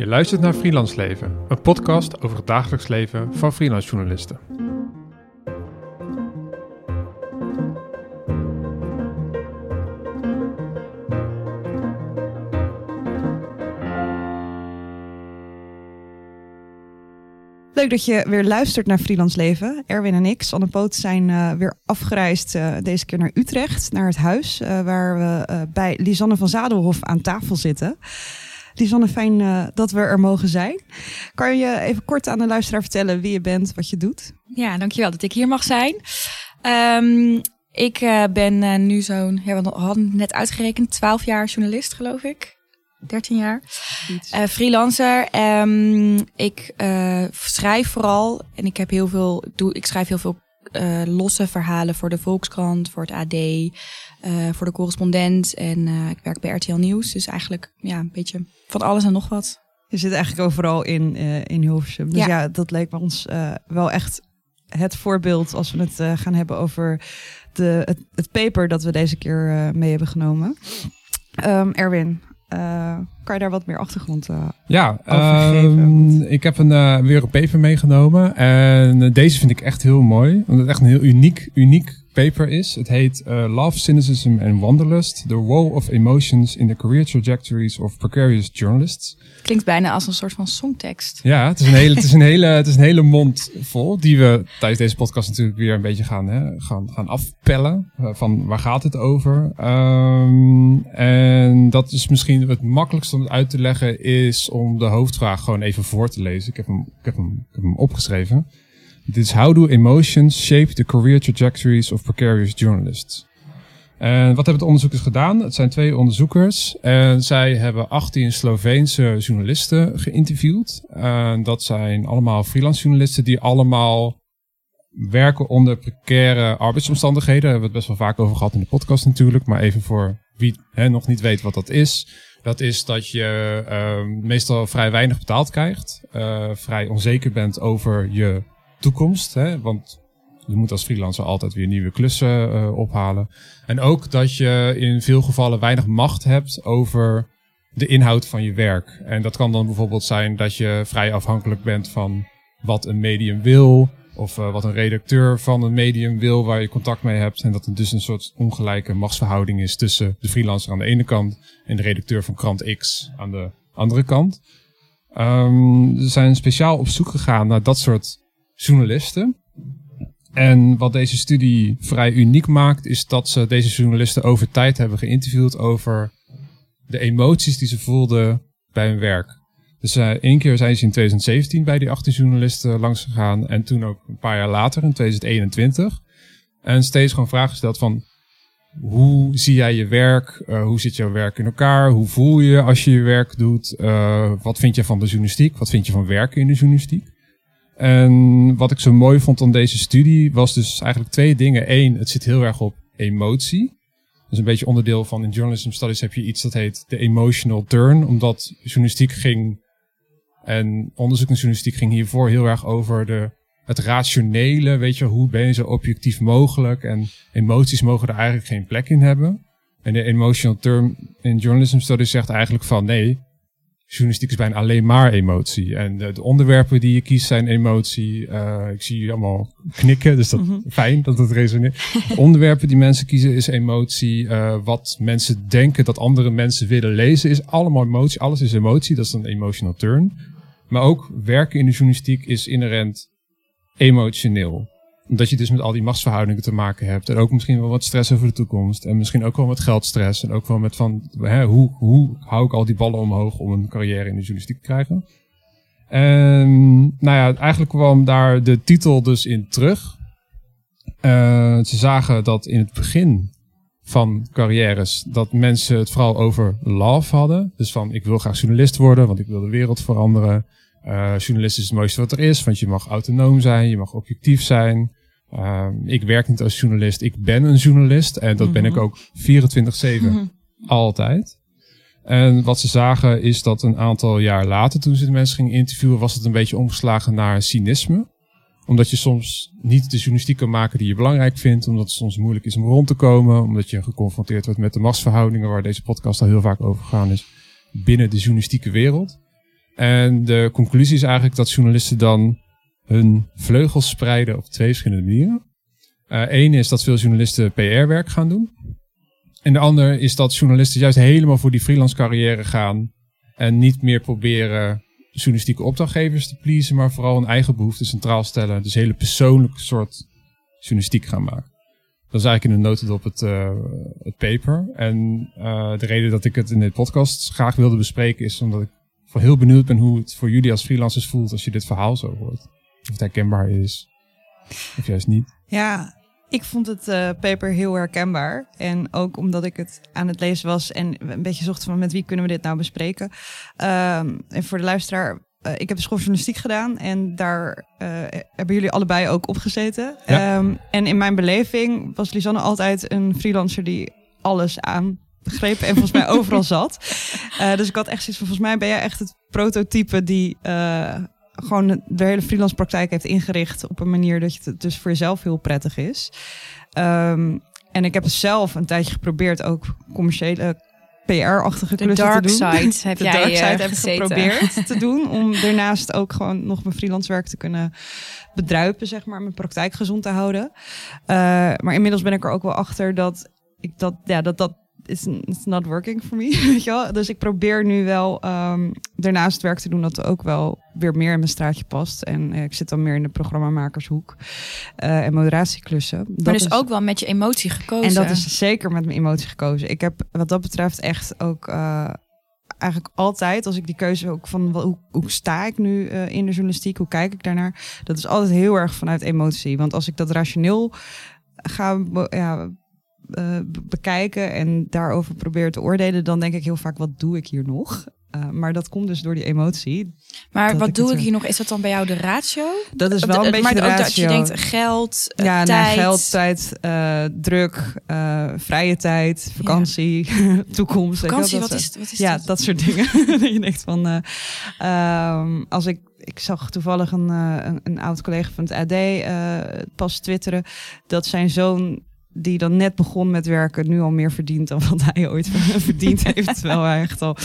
Je luistert naar Freelance Leven, een podcast over het dagelijks leven van freelance journalisten. Leuk dat je weer luistert naar Freelance Leven. Erwin en ik, Sanne Poot, zijn uh, weer afgereisd. Uh, deze keer naar Utrecht, naar het huis. Uh, waar we bij Lisanne van Zadelhof aan tafel zitten. Lisanne, fijn dat we er mogen zijn. Kan je even kort aan de luisteraar vertellen wie je bent, wat je doet? Ja, dankjewel dat ik hier mag zijn. Um, ik ben nu zo'n, ja, we hadden net uitgerekend, 12 jaar journalist, geloof ik. 13 jaar. Uh, freelancer. Um, ik uh, schrijf vooral en ik heb heel veel. Doe, ik schrijf heel veel uh, losse verhalen voor de Volkskrant, voor het AD, voor de correspondent en ik werk bij RTL Nieuws. Dus eigenlijk ja, een beetje van alles en nog wat. Je zit eigenlijk overal in, in Hilversum. Dus ja, ja dat leek ons wel echt het voorbeeld als we het gaan hebben over de, het, het paper dat we deze keer mee hebben genomen. Um, Erwin, uh, kan je daar wat meer achtergrond uh, ja, over geven? ik heb een, uh, weer een paper meegenomen. En deze vind ik echt heel mooi. Omdat het echt een heel uniek, uniek paper is. Het heet Love, Cynicism and Wanderlust. The Role of Emotions in the Career Trajectories of Precarious Journalists. Klinkt bijna als een soort van songtekst. Ja, het is een hele, het is een hele, het is een hele mond vol. Die we tijdens deze podcast natuurlijk weer een beetje gaan, hè, gaan, gaan afpellen. van waar gaat het over? Um, en dat is misschien het makkelijkste om het uit te leggen. Is om de hoofdvraag gewoon even voor te lezen. Ik heb hem, ik heb hem, ik heb hem opgeschreven. Dit is How do emotions shape the career trajectories of precarious journalists? En wat hebben de onderzoekers gedaan? Het zijn twee onderzoekers en zij hebben 18 Sloveense journalisten geïnterviewd. En dat zijn allemaal freelance journalisten die allemaal werken onder precaire arbeidsomstandigheden. Daar hebben we het best wel vaak over gehad in de podcast natuurlijk. Maar even voor wie hè, nog niet weet wat dat is. Dat is dat je uh, meestal vrij weinig betaald krijgt. Uh, vrij onzeker bent over je toekomst. Hè? Want je moet als freelancer altijd weer nieuwe klussen uh, ophalen. En ook dat je in veel gevallen weinig macht hebt over de inhoud van je werk. En dat kan dan bijvoorbeeld zijn dat je vrij afhankelijk bent van wat een medium wil. Of uh, wat een redacteur van een medium wil waar je contact mee hebt. En dat er dus een soort ongelijke machtsverhouding is tussen de freelancer aan de ene kant en de redacteur van krant X aan de andere kant. Um, ze zijn speciaal op zoek gegaan naar dat soort journalisten. En wat deze studie vrij uniek maakt, is dat ze deze journalisten over tijd hebben geïnterviewd over de emoties die ze voelden bij hun werk. Dus uh, één keer zijn ze in 2017 bij die 18 journalisten langs gegaan en toen ook een paar jaar later in 2021. En steeds gewoon vragen gesteld van hoe zie jij je werk? Uh, hoe zit jouw werk in elkaar? Hoe voel je als je je werk doet? Uh, wat vind je van de journalistiek? Wat vind je van werken in de journalistiek? En wat ik zo mooi vond aan deze studie was dus eigenlijk twee dingen. Eén, het zit heel erg op emotie. Dus een beetje onderdeel van in journalism studies heb je iets dat heet de emotional turn. Omdat journalistiek ging en onderzoek naar journalistiek ging hiervoor heel erg over de, het rationele. Weet je, hoe ben je zo objectief mogelijk? En emoties mogen er eigenlijk geen plek in hebben. En de emotional turn in journalism studies zegt eigenlijk van nee, journalistiek is bijna alleen maar emotie. En de, de onderwerpen die je kiest zijn emotie. Uh, ik zie jullie allemaal knikken, dus dat mm fijn dat het resoneert. onderwerpen die mensen kiezen is emotie. Uh, wat mensen denken dat andere mensen willen lezen is allemaal emotie. Alles is emotie, dat is een emotional turn. Maar ook werken in de journalistiek is inherent emotioneel omdat je dus met al die machtsverhoudingen te maken hebt. En ook misschien wel wat stress over de toekomst. En misschien ook wel met geldstress. En ook wel met van, hè, hoe, hoe hou ik al die ballen omhoog om een carrière in de journalistiek te krijgen. En nou ja, eigenlijk kwam daar de titel dus in terug. Uh, ze zagen dat in het begin van carrières dat mensen het vooral over love hadden. Dus van ik wil graag journalist worden, want ik wil de wereld veranderen. Uh, journalist is het mooiste wat er is, want je mag autonoom zijn, je mag objectief zijn. Uh, ik werk niet als journalist, ik ben een journalist en dat ben ik mhm. ook 24-7 mhm. altijd. En wat ze zagen is dat een aantal jaar later, toen ze de mensen gingen interviewen, was het een beetje omgeslagen naar cynisme. Omdat je soms niet de journalistiek kan maken die je belangrijk vindt, omdat het soms moeilijk is om rond te komen, omdat je geconfronteerd wordt met de machtsverhoudingen waar deze podcast al heel vaak over gegaan is binnen de journalistieke wereld. En de conclusie is eigenlijk dat journalisten dan hun vleugels spreiden op twee verschillende manieren. Eén is dat veel journalisten PR-werk gaan doen. En de ander is dat journalisten juist helemaal voor die freelance carrière gaan. En niet meer proberen journalistieke opdrachtgevers te pleasen, maar vooral hun eigen behoeften centraal stellen. Dus hele persoonlijke soort journalistiek gaan maken. Dat is eigenlijk in een notendop het, uh, het paper. En uh, de reden dat ik het in dit podcast graag wilde bespreken is omdat ik heel benieuwd ben hoe het voor jullie als freelancers voelt als je dit verhaal zo hoort. Of het herkenbaar is, of juist niet. Ja, ik vond het uh, paper heel herkenbaar. En ook omdat ik het aan het lezen was en een beetje zocht van met wie kunnen we dit nou bespreken. Uh, en voor de luisteraar, uh, ik heb de school journalistiek gedaan en daar uh, hebben jullie allebei ook opgezeten. Ja. Um, en in mijn beleving was Lisanne altijd een freelancer die alles aan begrepen en volgens mij overal zat. dus ik had echt zoiets van, volgens mij ben jij echt het prototype die gewoon de hele freelance praktijk heeft ingericht op een manier dat het dus voor jezelf heel prettig is. Um, en ik heb het zelf een tijdje geprobeerd ook commerciële PR-achtige klussen te doen. Side heb de jij dark side uh, heb ik geprobeerd te doen om daarnaast ook gewoon nog mijn freelance werk te kunnen bedruipen, zeg maar, mijn praktijk gezond te houden. Uh, maar inmiddels ben ik er ook wel achter dat ik dat, ja, dat dat it's, it's not working for me. Weet je wel? Dus ik probeer nu wel um, daarnaast werk te doen dat ook wel weer meer in mijn straatje past. En uh, ik zit dan meer in de programmamakershoek uh, en moderatieklussen. Dat maar dus is, ook wel met je emotie gekozen. En dat is zeker met mijn emotie gekozen. Ik heb wat dat betreft echt ook uh, eigenlijk altijd, als ik die keuze ook van hoe, hoe sta ik nu uh, in de journalistiek, hoe kijk ik daarnaar, dat is altijd heel erg vanuit emotie. Want als ik dat rationeel ga ja, uh, bekijken en daarover probeer te oordelen, dan denk ik heel vaak, wat doe ik hier nog? Uh, maar dat komt dus door die emotie. Maar wat ik doe ik hier nog? Is dat dan bij jou de ratio? Dat is wel een beetje maar de ook ratio. dat je denkt geld, uh, ja, tijd. Geld, tijd, uh, druk, vrije tijd, vakantie, ja. toekomst. Vakantie, dat wat, is, wat is Ja, dat? dat soort dingen. je denkt van, um, als ik ik zag toevallig een, een, een, oud collega van het AD pas twitteren dat zijn zoon die dan net begon met werken, nu al meer verdient dan wat hij ooit verdiend heeft. Terwijl hij echt al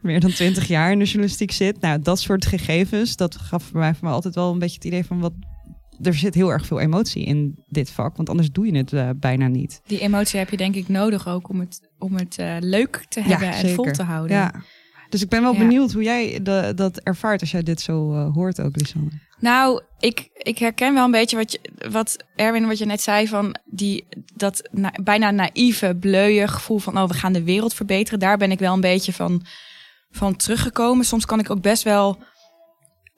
meer dan twintig jaar in de journalistiek zit. Nou, dat soort gegevens, dat gaf voor mij, voor mij altijd wel een beetje het idee van wat. Er zit heel erg veel emotie in dit vak, want anders doe je het uh, bijna niet. Die emotie heb je denk ik nodig ook om het, om het uh, leuk te hebben ja, en vol te houden. Ja. Dus ik ben wel ja. benieuwd hoe jij de, dat ervaart als jij dit zo uh, hoort ook, Lisanne. Nou, ik, ik herken wel een beetje wat, wat Erwin, wat je net zei van die, dat na, bijna naïeve, bleuie gevoel van oh, we gaan de wereld verbeteren. Daar ben ik wel een beetje van, van teruggekomen. Soms kan ik ook best wel,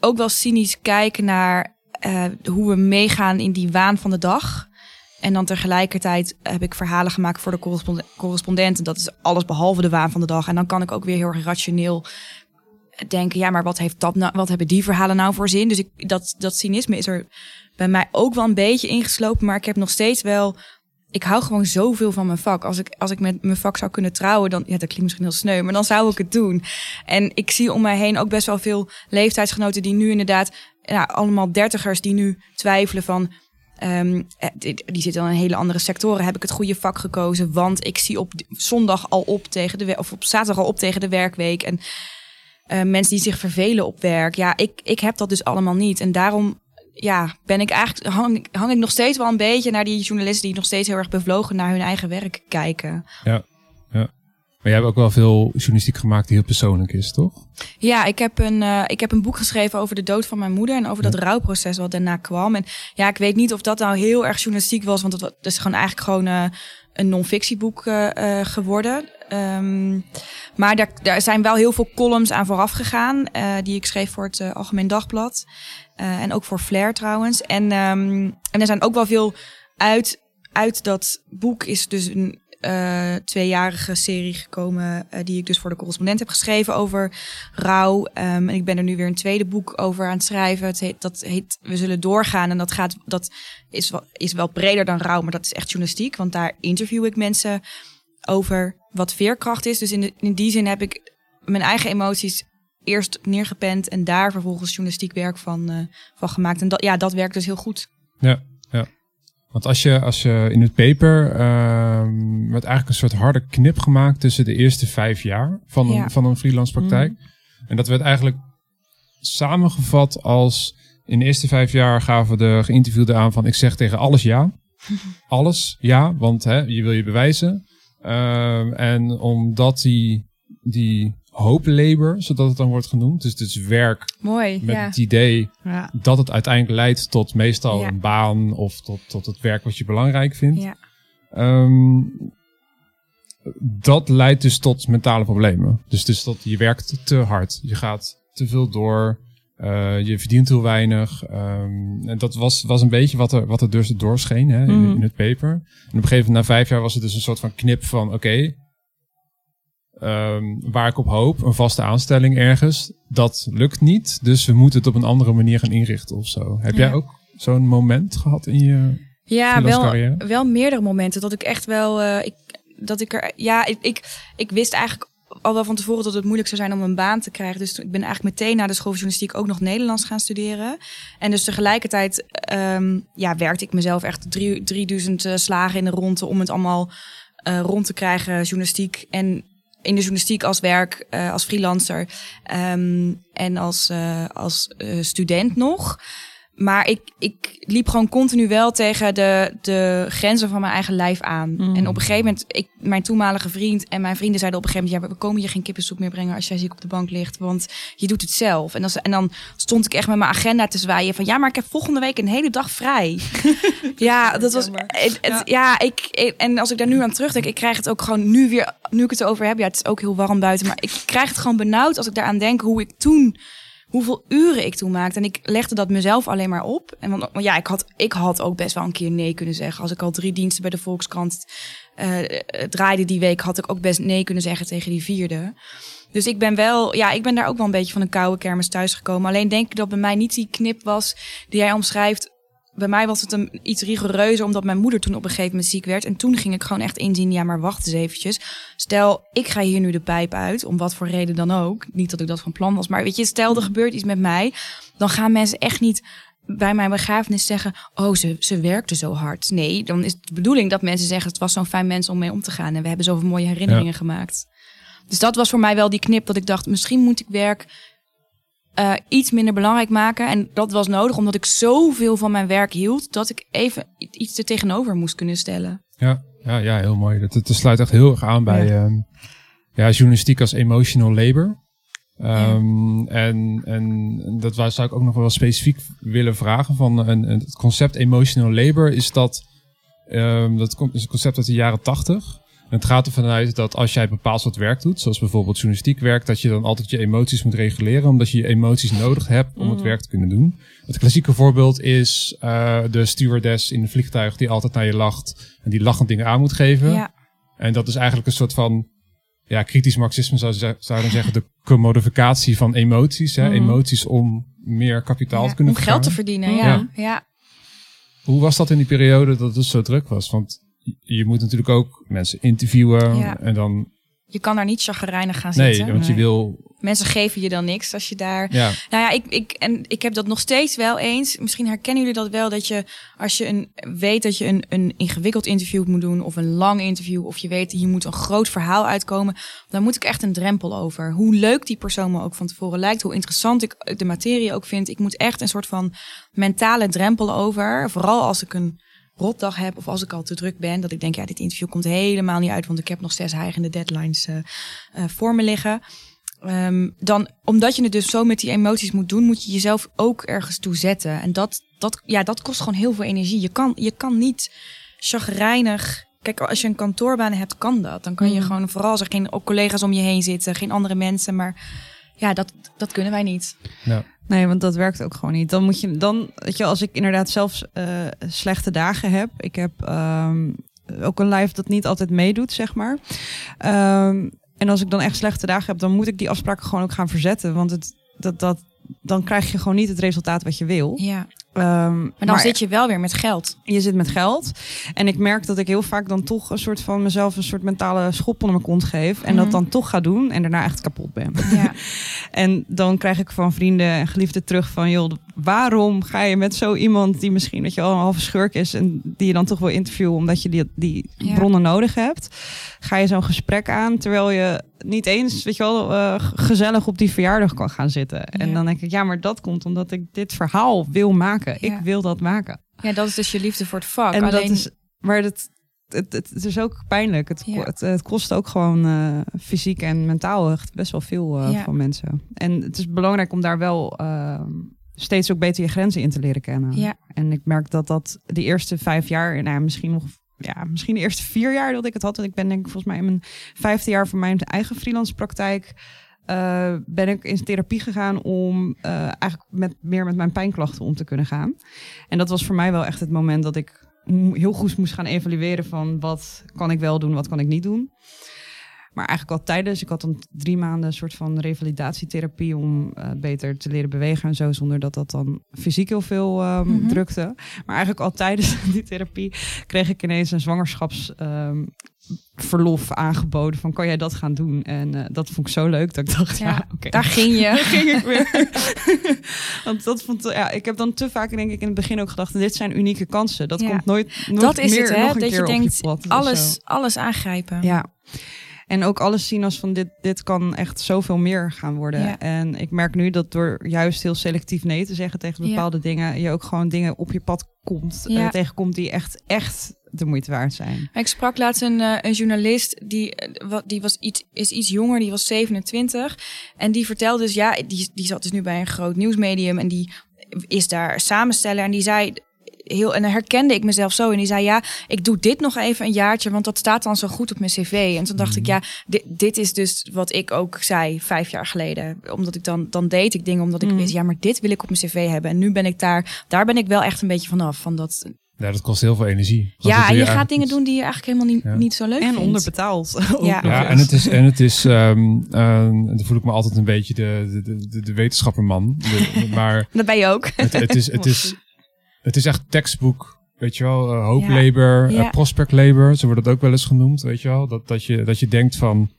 ook wel cynisch kijken naar uh, hoe we meegaan in die waan van de dag. En dan tegelijkertijd heb ik verhalen gemaakt voor de correspondenten. Dat is alles behalve de waan van de dag. En dan kan ik ook weer heel rationeel denken, ja, maar wat heeft dat nou, wat hebben die verhalen nou voor zin? Dus ik, dat, dat cynisme is er bij mij ook wel een beetje ingeslopen, maar ik heb nog steeds wel, ik hou gewoon zoveel van mijn vak. Als ik, als ik met mijn vak zou kunnen trouwen, dan, ja, dat klinkt misschien heel sneu, maar dan zou ik het doen. En ik zie om mij heen ook best wel veel leeftijdsgenoten die nu inderdaad, ja, allemaal dertigers die nu twijfelen van, Um, die, die zitten dan in hele andere sectoren. Heb ik het goede vak gekozen? Want ik zie op zondag al op tegen de of op zaterdag al op tegen de werkweek. En uh, mensen die zich vervelen op werk. Ja, ik, ik heb dat dus allemaal niet. En daarom ja, ben ik eigenlijk, hang, hang ik nog steeds wel een beetje naar die journalisten die nog steeds heel erg bevlogen naar hun eigen werk kijken. Ja, ja. Maar jij hebt ook wel veel journalistiek gemaakt die heel persoonlijk is, toch? Ja, ik heb een, uh, ik heb een boek geschreven over de dood van mijn moeder en over ja. dat rouwproces wat daarna kwam. En ja, ik weet niet of dat nou heel erg journalistiek was, want het is gewoon eigenlijk gewoon uh, een non-fictieboek uh, geworden. Um, maar daar, daar zijn wel heel veel columns aan vooraf gegaan, uh, die ik schreef voor het uh, Algemeen Dagblad. Uh, en ook voor Flair trouwens. En, um, en er zijn ook wel veel uit, uit dat boek is dus een tweejarige serie gekomen, die ik dus voor de correspondent heb geschreven over rouw. Um, en ik ben er nu weer een tweede boek over aan het schrijven. Het dat heet We zullen doorgaan. En dat gaat, dat is is wel breder dan rouw, maar dat is echt journalistiek. Want daar interview ik mensen over wat veerkracht is. Dus in, de, in die zin heb ik mijn eigen emoties eerst neergepend en daar vervolgens journalistiek werk van, uh, van gemaakt. En dat, ja, dat werkt dus heel goed. Ja, ja. Want als je, als je in het paper uh, werd eigenlijk een soort harde knip gemaakt tussen de eerste vijf jaar van een, Ja. van een freelance praktijk. En dat werd eigenlijk samengevat als in de eerste vijf jaar gaven de geïnterviewden aan van ik zeg tegen alles ja. alles ja, want hè, je wil je bewijzen. Ehm, en omdat die, die hope labor, zodat het dan wordt genoemd. Dus het is werk Mooi, met ja. het idee Ja. dat het uiteindelijk leidt tot meestal Ja. een baan of tot, tot het werk wat je belangrijk vindt. ja. Ehm, dat leidt dus tot mentale problemen. Dus, dus dat je werkt te hard. Je gaat te veel door. Eh, je verdient heel weinig. ehm, en dat was, was een beetje wat er, wat er dus doorscheen hè, in, Mhm. in het paper. En op een gegeven moment, na vijf jaar, was het dus een soort van knip van: oké, ehm, waar ik op hoop, een vaste aanstelling ergens, dat lukt niet. Dus we moeten het op een andere manier gaan inrichten of zo. Heb Ja. jij ook zo'n moment gehad in je Ja, wel, wel meerdere momenten dat ik echt wel, eh, ik, dat ik er, ja, ik, ik, ik wist eigenlijk al wel van tevoren dat het moeilijk zou zijn om een baan te krijgen. Dus ik ben eigenlijk meteen na de school van journalistiek ook nog Nederlands gaan studeren. En dus tegelijkertijd, ehm, ja, werkte ik mezelf echt drie, 3000 eh, slagen in de ronde om het allemaal eh, rond te krijgen, journalistiek en in de journalistiek als werk, eh, als freelancer ehm, en als, als student nog. Maar ik, ik liep gewoon continu wel tegen de, de grenzen van mijn eigen lijf aan. Mm. En op een gegeven moment, ik, mijn toenmalige vriend en mijn vrienden zeiden op een gegeven moment... ja, we komen je geen kippensoep meer brengen als jij ziek op de bank ligt, want je doet het zelf. En, als, en dan stond ik echt met mijn agenda te zwaaien van... ja, maar ik heb volgende week een hele dag vrij. ja, dat was... Jammer. Het, het- ja, ik, ik- en als ik daar nu aan terugdenk, ik krijg het ook gewoon nu weer... nu ik het erover heb, ja, het is ook heel warm buiten... maar ik krijg het gewoon benauwd als ik daaraan denk hoe ik toen hoeveel uren ik toen maakte. En ik legde dat mezelf alleen maar op. En want, ja, ik had, ik had ook best wel een keer nee kunnen zeggen. Als ik al drie diensten bij de Volkskrant eh, draaide die week, had ik ook best nee kunnen zeggen tegen die vierde. Dus ik ben wel, ja, ik ben daar ook wel een beetje van een koude kermis thuisgekomen. Alleen denk ik dat bij mij niet die knip was die jij omschrijft. Bij mij was het een, iets rigoureuzer, omdat mijn moeder toen op een gegeven moment ziek werd. En toen ging ik gewoon echt inzien, ja, maar wacht eens eventjes. Stel, ik ga hier nu de pijp uit, om wat voor reden dan ook. Niet dat ik dat van plan was, maar weet je, stel er gebeurt iets met mij. Dan gaan mensen echt niet bij mijn begrafenis zeggen, oh, ze, ze werkte zo hard. Nee, dan is het de bedoeling dat mensen zeggen, het was zo'n fijn mens om mee om te gaan. En we hebben zoveel mooie herinneringen gemaakt. Dus dat was voor mij wel die knip dat ik dacht, misschien moet ik werk eh, iets minder belangrijk maken. En dat was nodig omdat ik zoveel van mijn werk hield, dat ik even iets er tegenover moest kunnen stellen. Ja, ja, ja heel mooi. Dat, dat sluit echt heel erg aan bij Ja. ehm, ja, journalistiek als emotional labor. Ehm, en, en dat waar zou ik ook nog wel specifiek willen vragen van een, het concept emotional labor is dat ehm, dat komt- is een concept uit de jaren tachtig. En het gaat ervan uit dat als jij bepaald soort werk doet, zoals bijvoorbeeld journalistiek werk, dat je dan altijd je emoties moet reguleren, omdat je je emoties nodig hebt om het Mhm. werk te kunnen doen. Het klassieke voorbeeld is eh, de stewardess in een vliegtuig die altijd naar je lacht en die lachend dingen aan moet geven. Ja, En dat is eigenlijk een soort van ja, kritisch marxisme zou, zou dan zeggen, de commodificatie van emoties. Hè? Mhm. Emoties om meer kapitaal ja, te kunnen om geld te verdienen. Ja, Ja. ja. Hoe was dat in die periode dat het zo druk was? Want je- moet natuurlijk ook mensen interviewen Ja. en dan... Je kan daar niet chagrijnig gaan Nee, zitten. want je Nee. wil... Mensen geven je dan niks als je daar Ja, Nou ja, ik, ik, en ik heb dat nog steeds wel eens. Misschien herkennen jullie dat wel, dat je als je een, weet dat je een, een ingewikkeld interview moet doen of een lang interview, of je weet hier moet een groot verhaal uitkomen, dan moet ik echt een drempel over. Hoe leuk die persoon me ook van tevoren lijkt, hoe interessant ik de materie ook vind. Ik moet echt een soort van mentale drempel over. Vooral als ik een rotdag heb of als ik al te druk ben, dat ik denk, ja, dit interview komt helemaal niet uit, want ik heb nog zes hijgende deadlines eh, eh, voor me liggen. Ehm, dan, omdat je het dus zo met die emoties moet doen, moet je jezelf ook ergens toe zetten. En dat, dat, ja, dat kost gewoon heel veel energie. Je kan, je kan niet chagrijnig. Kijk, als je een kantoorbaan hebt, kan dat. Dan kan je Mhm. gewoon, vooral als er geen collega's om je heen zitten, geen andere mensen. Maar ja, dat, dat kunnen wij niet. ja. Nee, want dat werkt ook gewoon niet. Dan moet je dan, weet je, als ik inderdaad zelfs eh, slechte dagen heb. Ik heb ehm, ook een live dat niet altijd meedoet, zeg maar. Ehm, en als ik dan echt slechte dagen heb, dan moet ik die afspraken gewoon ook gaan verzetten. Want het, dat, dat, dan krijg je gewoon niet het resultaat wat je wil. Ja. Ehm, Maar dan zit je wel weer met geld. je zit met geld. En ik merk dat ik heel vaak dan toch een soort van mezelf een soort mentale schop onder mijn kont geef. En dat Mhm. dan toch ga doen en daarna echt kapot ben. Ja. En dan krijg ik van vrienden en geliefden terug van... joh, waarom ga je met zo iemand die misschien dat je al een halve schurk is en die je dan toch wil interviewen omdat je die, die Ja. bronnen nodig hebt, ga je zo'n gesprek aan terwijl je niet eens, weet je wel, eh, gezellig op die verjaardag kan gaan zitten. En dan denk ik, ja, maar dat komt omdat ik dit verhaal wil maken. Ja. Ik wil dat maken. Ja, dat is dus je liefde voor het vak. En Alleen, dat is, maar dat, het, het, het is ook pijnlijk. Het, Ja. het, het kost ook gewoon eh, fysiek en mentaal echt best wel veel eh, Ja. van mensen. En het is belangrijk om daar wel eh, steeds ook beter je grenzen in te leren kennen. Ja. En ik merk dat dat de eerste vijf jaar, nou, misschien nog, ja, misschien de eerste vier jaar dat ik het had. Want ik ben denk ik volgens mij in mijn vijfde jaar van mijn eigen freelance praktijk. eh, ben ik in therapie gegaan om eh, eigenlijk met, meer met mijn pijnklachten om te kunnen gaan. En dat was voor mij wel echt het moment dat ik heel goed moest gaan evalueren van wat kan ik wel doen, wat kan ik niet doen. Maar eigenlijk al tijdens, ik had dan drie maanden een soort van revalidatietherapie om eh, beter te leren bewegen en zo, zonder dat dat dan fysiek heel veel ehm, Mhm. drukte. Maar eigenlijk al tijdens die therapie kreeg ik ineens een zwangerschapsverlof aangeboden van kan jij dat gaan doen? En eh, dat vond ik zo leuk dat ik dacht, ja, Ja, oké. daar ging je. Daar ging ik weer. Want dat vond ja, ik heb dan te vaak denk ik in het begin ook gedacht, dit zijn unieke kansen. Dat Ja. komt nooit, nooit Dat is meer het, hè? Dat je denkt, je alles, alles aangrijpen. Ja. En ook alles zien als van dit, dit kan echt zoveel meer gaan worden. Ja. En ik merk nu dat door juist heel selectief nee te zeggen tegen Ja. bepaalde dingen, je ook gewoon dingen op je pad komt, Ja. eh, tegenkomt die echt, echt de moeite waard zijn. Ik sprak laatst een, eh, een journalist, die, eh, wat, die was iets, is iets jonger, die was 27. En die vertelde dus, ja, die, die zat dus nu bij een groot nieuwsmedium en die is daar samensteller. En die zei, heel, en dan herkende ik mezelf zo. En die zei, ja, ik doe dit nog even een jaartje, want dat staat dan zo goed op mijn cv. En toen dacht ik, ja, dit, dit is dus wat ik ook zei vijf jaar geleden. Omdat ik dan, dan deed ik dingen omdat ik Mhm. wist, ja, maar dit wil ik op mijn cv hebben. En nu ben ik daar, daar ben ik wel echt een beetje vanaf. Van dat, Ja, dat kost heel veel energie. Want ja, en je gaat dingen doen die je eigenlijk helemaal niet, Ja. niet zo leuk En vindt. onderbetaald. ook Ja. en het is, en het is ehm, ehm, dan voel ik me altijd een beetje de, de, de, de wetenschapperman. De- maar Dat ben je ook. het, het, is, het, is, het is echt tekstboek, weet je wel, uh, hope Ja. labor, Ja. eh, prospect labor, zo wordt het ook wel eens genoemd, weet je wel. Dat, dat, je, dat je denkt van,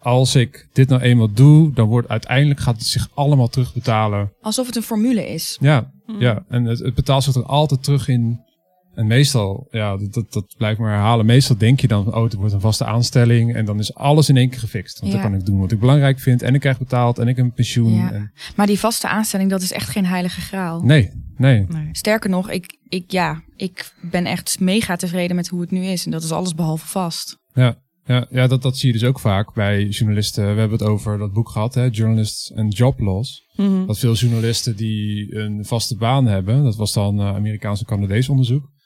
als ik dit nou eenmaal doe, dan wordt uiteindelijk gaat het zich allemaal terugbetalen. Alsof het een formule is. Ja, Mm. ja. en het, het betaalt zich er altijd terug in. En meestal, ja, dat, dat, dat blijft maar herhalen. Meestal denk je dan, van, oh, het wordt een vaste aanstelling. En dan is alles in één keer gefixt. Want Ja. dan kan ik doen wat ik belangrijk vind. En ik krijg betaald. En ik heb een pensioen. Ja. En, Maar die vaste aanstelling, dat is echt geen heilige graal. nee, nee. Nee. Sterker nog, ik, ik, ja, ik ben echt mega tevreden met hoe het nu is. En dat is alles behalve vast. Ja, ja, ja dat, dat zie je dus ook vaak bij journalisten. We hebben het over dat boek gehad, hè, Journalists and Job Loss. Mhm. Dat veel journalisten die een vaste baan hebben, dat was dan eh Amerikaans en Canadees onderzoek.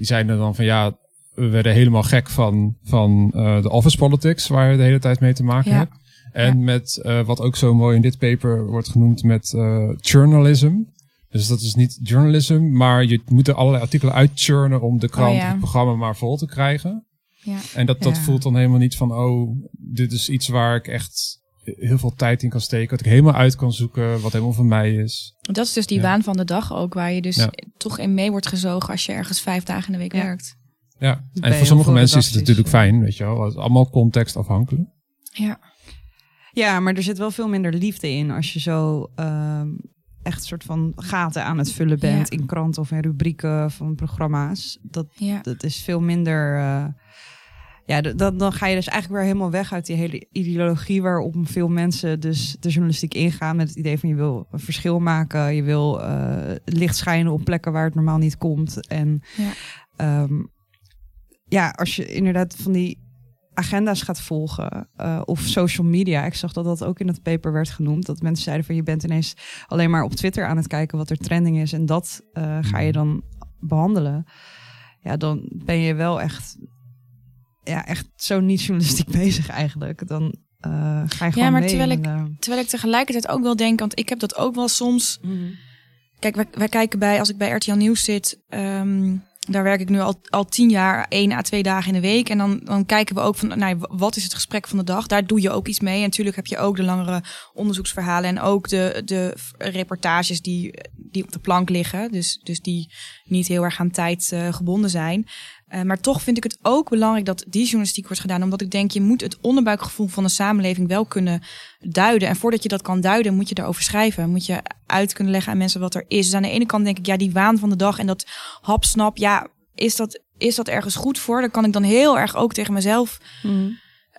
Die zeiden dan van ja, we werden helemaal gek van, van eh, de office politics, waar je de hele tijd mee te maken Ja. hebt. En met eh, wat ook zo mooi in dit paper wordt genoemd met eh journalism. Dus dat is niet journalism, maar je moet er allerlei artikelen uitchurnen om de krant Oh ja. het programma maar vol te krijgen. Ja. En dat, dat voelt dan helemaal niet van, oh, dit is iets waar ik echt heel veel tijd in kan steken. Wat ik helemaal uit kan zoeken, wat helemaal van mij is. Dat is dus die Ja. waan van de dag ook, waar je dus Ja. toch in mee wordt gezogen als je ergens vijf dagen in de week Ja. werkt. Ja, en voor sommige mensen is het natuurlijk fijn, weet je wel. Het is allemaal contextafhankelijk. Ja. Ja, maar er zit wel veel minder liefde in als je zo ehm, echt een soort van gaten aan het vullen bent Ja. in kranten of in rubrieken van programma's. Dat, ja. dat is veel minder. eh, ja, dan, dan ga je dus eigenlijk weer helemaal weg uit die hele ideologie waarop veel mensen dus de journalistiek ingaan met het idee van je wil een verschil maken, je wil eh, licht schijnen op plekken waar het normaal niet komt. En Ja. ehm, ja, als je inderdaad van die agenda's gaat volgen eh, of social media. Ik zag dat dat ook in het paper werd genoemd. Dat mensen zeiden van je bent ineens alleen maar op Twitter aan het kijken wat er trending is en dat eh, ga je dan behandelen. Ja, dan ben je wel echt, ja, echt zo niet journalistiek bezig eigenlijk. Dan eh, ga je gewoon maar mee terwijl ik- de- Terwijl ik tegelijkertijd ook wel denk, want ik heb dat ook wel soms Kijk, wij, wij kijken bij, als ik bij RTL Nieuws zit, ehm, daar werk ik nu al, al tien jaar, één à twee dagen in de week. En dan, dan kijken we ook van, nou, wat is het gesprek van de dag? Daar doe je ook iets mee. En natuurlijk heb je ook de langere onderzoeksverhalen en ook de, de reportages die, die op de plank liggen. Dus, dus die niet heel erg aan tijd eh, gebonden zijn. Eh, maar toch vind ik het ook belangrijk dat die journalistiek wordt gedaan. Omdat ik denk, je moet het onderbuikgevoel van de samenleving wel kunnen duiden. En voordat je dat kan duiden, moet je daarover schrijven. Moet je uit kunnen leggen aan mensen wat er is. Dus aan de ene kant denk ik, ja, die waan van de dag en dat hapsnap, ja, is dat, is dat ergens goed voor? Dan kan ik dan heel erg ook tegen mezelf,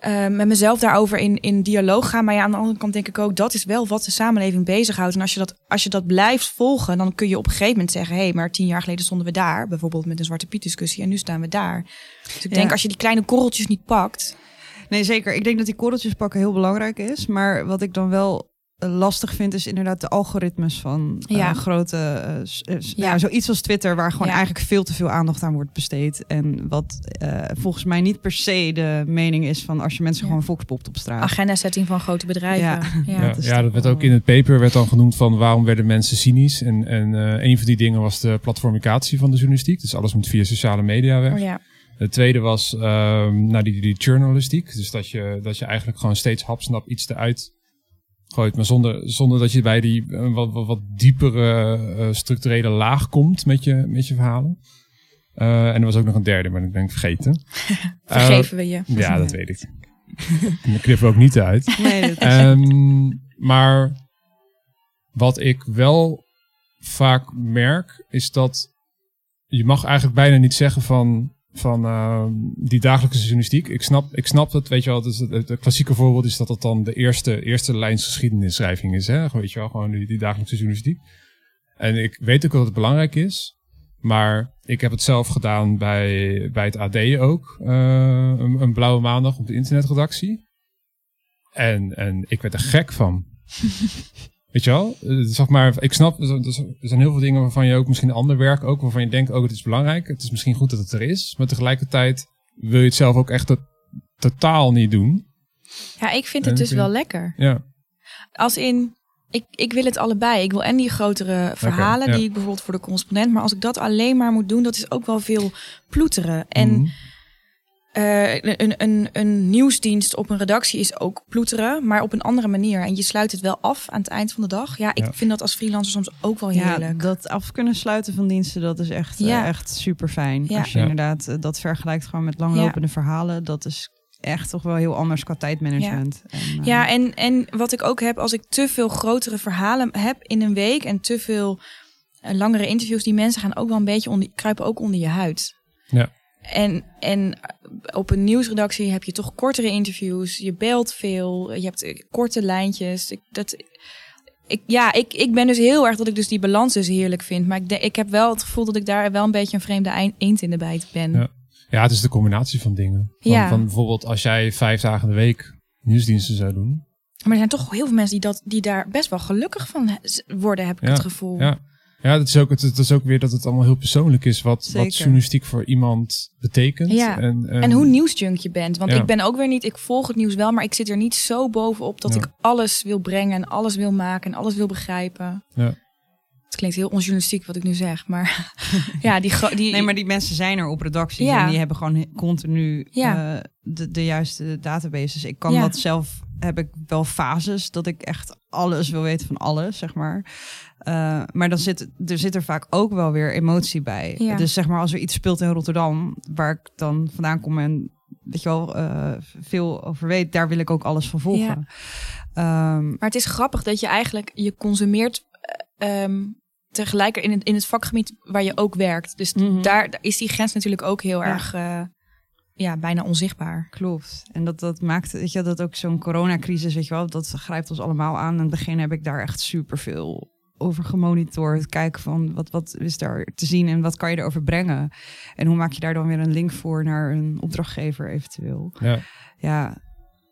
uh, met mezelf daarover in, in dialoog gaan. Maar ja, aan de andere kant denk ik ook, dat is wel wat de samenleving bezighoudt. En als je dat, als je dat blijft volgen, dan kun je op een gegeven moment zeggen, hé, hey, maar tien jaar geleden stonden we daar, bijvoorbeeld met een Zwarte Piet discussie, en nu staan we daar. Dus ik denk, als je die kleine korreltjes niet pakt, Nee, zeker. Ik denk dat die korreltjes pakken heel belangrijk is. Maar wat ik dan wel eh, lastig vind, is inderdaad de algoritmes van uh, Ja. grote. eh, eh, s- Ja. ja. zoiets als Twitter, waar gewoon Ja. eigenlijk veel te veel aandacht aan wordt besteed. En wat eh, volgens mij niet per se de mening is van als je mensen Ja. gewoon volkspopt op straat. agenda-setting van grote bedrijven. Ja. Ja. Ja, dat werd ook in het paper werd dan genoemd van waarom werden mensen cynisch. En, en eh, een van die dingen was de platformicatie van de journalistiek. Dus alles moet via sociale media weg. Oh, ja. Het tweede was ehm nou, die, die journalistiek. Dus dat je, dat je eigenlijk gewoon steeds hapsnap iets eruit gooit. Maar zonder, zonder dat je bij die eh, wat, wat, wat diepere eh, structurele laag komt met je, met je verhalen. Eh, en er was ook nog een derde, maar dat ben ik vergeten. Vergeven we je. Ja, dat weet ik. Ik knip er ook niet uit. Nee, dat is- Ehm, maar wat ik wel vaak merk, is dat je mag eigenlijk bijna niet zeggen van, van ehm, die dagelijkse journalistiek. Ik snap, ik snap het, weet je wel. Het, klassieke voorbeeld is dat het dan de eerste, eerste lijns geschiedenisschrijving is. Hè? Weet je wel, gewoon die, die dagelijkse journalistiek. En ik weet ook dat het belangrijk is. Maar ik heb het zelf gedaan bij, bij het AD ook. eh, een, een blauwe maandag op de internetredactie. En, en ik werd er gek van. Weet je wel? Eh, Zeg maar, ik snap, er zijn- heel veel dingen waarvan je ook misschien ander werk ook, waarvan je denkt, ook het is belangrijk. Het is misschien goed dat het er is. Maar tegelijkertijd wil je het zelf ook echt to- totaal niet doen. Ja, ik vind En het dus wel lekker. Ja, Als in, ik, ik wil het allebei. Ik wil en die grotere verhalen, ja. die ik bijvoorbeeld voor de correspondent. Maar als ik dat alleen maar moet doen, dat is ook wel veel ploeteren. En Mhm. Eh, een, een, een nieuwsdienst op een redactie is ook ploeteren, maar op een andere manier. En je sluit het wel af aan het eind van de dag. Ja, ik Ja. vind dat als freelancer soms ook wel ja, heerlijk. dat af kunnen sluiten van diensten, dat is echt, eh, Ja. echt super fijn. Ja. Als je Ja. inderdaad eh, dat vergelijkt gewoon met langlopende verhalen, dat is echt toch wel heel anders qua tijdmanagement. En, eh, Ja, en, en wat ik ook heb, als ik te veel grotere verhalen heb in een week en te veel langere interviews, die mensen gaan ook wel een beetje onder, kruipen ook onder je huid. Ja. En, en op een nieuwsredactie heb je toch kortere interviews, je belt veel, je hebt eh, korte lijntjes. Ik, dat, ik, ja, ik, ik ben dus heel erg dat ik dus die balans dus heerlijk vind. Maar ik, de- ik heb wel het gevoel dat ik daar wel een beetje een vreemde eend in de bijt ben. Ja. Ja, het is de combinatie van dingen. Van, Ja. van bijvoorbeeld als jij vijf dagen in de week nieuwsdiensten zou doen. Maar er zijn toch heel veel mensen die, dat, die daar best wel gelukkig van worden, heb ik Ja, het gevoel. Ja, ja dat, is ook, het, is ook weer dat het allemaal heel persoonlijk is wat, Zeker. wat journalistiek voor iemand betekent. Ja. En, en, En hoe nieuwsjunk je bent. Want Ja. ik ben ook weer niet, ik volg het nieuws wel, maar ik zit er niet zo bovenop dat Ja. ik alles wil brengen en alles wil maken en alles wil begrijpen. Ja. Het klinkt heel onjournalistiek wat ik nu zeg, maar ja, die, die Nee, maar die mensen zijn er op redacties Ja. en die hebben gewoon continu Ja. eh, de, de juiste databases. Ik kan Ja. dat zelf, heb ik wel fases dat ik echt alles wil weten van alles, zeg maar. Eh, maar dan zit er zit er vaak ook wel weer emotie bij. Ja. Dus zeg maar als er iets speelt in Rotterdam, waar ik dan vandaan kom en weet je wel eh, veel over weet, daar wil ik ook alles van volgen. Ehm, Maar het is grappig dat je eigenlijk, je consumeert eh, ehm, tegelijkertijd in het, in het vakgebied waar je ook werkt. Dus Mhm. daar, daar is die grens natuurlijk ook heel Ja. erg, eh, ja, bijna onzichtbaar. Klopt. En dat, dat maakt, weet je, dat ook zo'n coronacrisis, weet je wel, dat grijpt ons allemaal aan. In het begin heb ik daar echt superveel over gemonitord. Kijken van wat, wat is daar te zien en wat kan je erover brengen. En hoe maak je daar dan weer een link voor naar een opdrachtgever eventueel. Ja. Ja,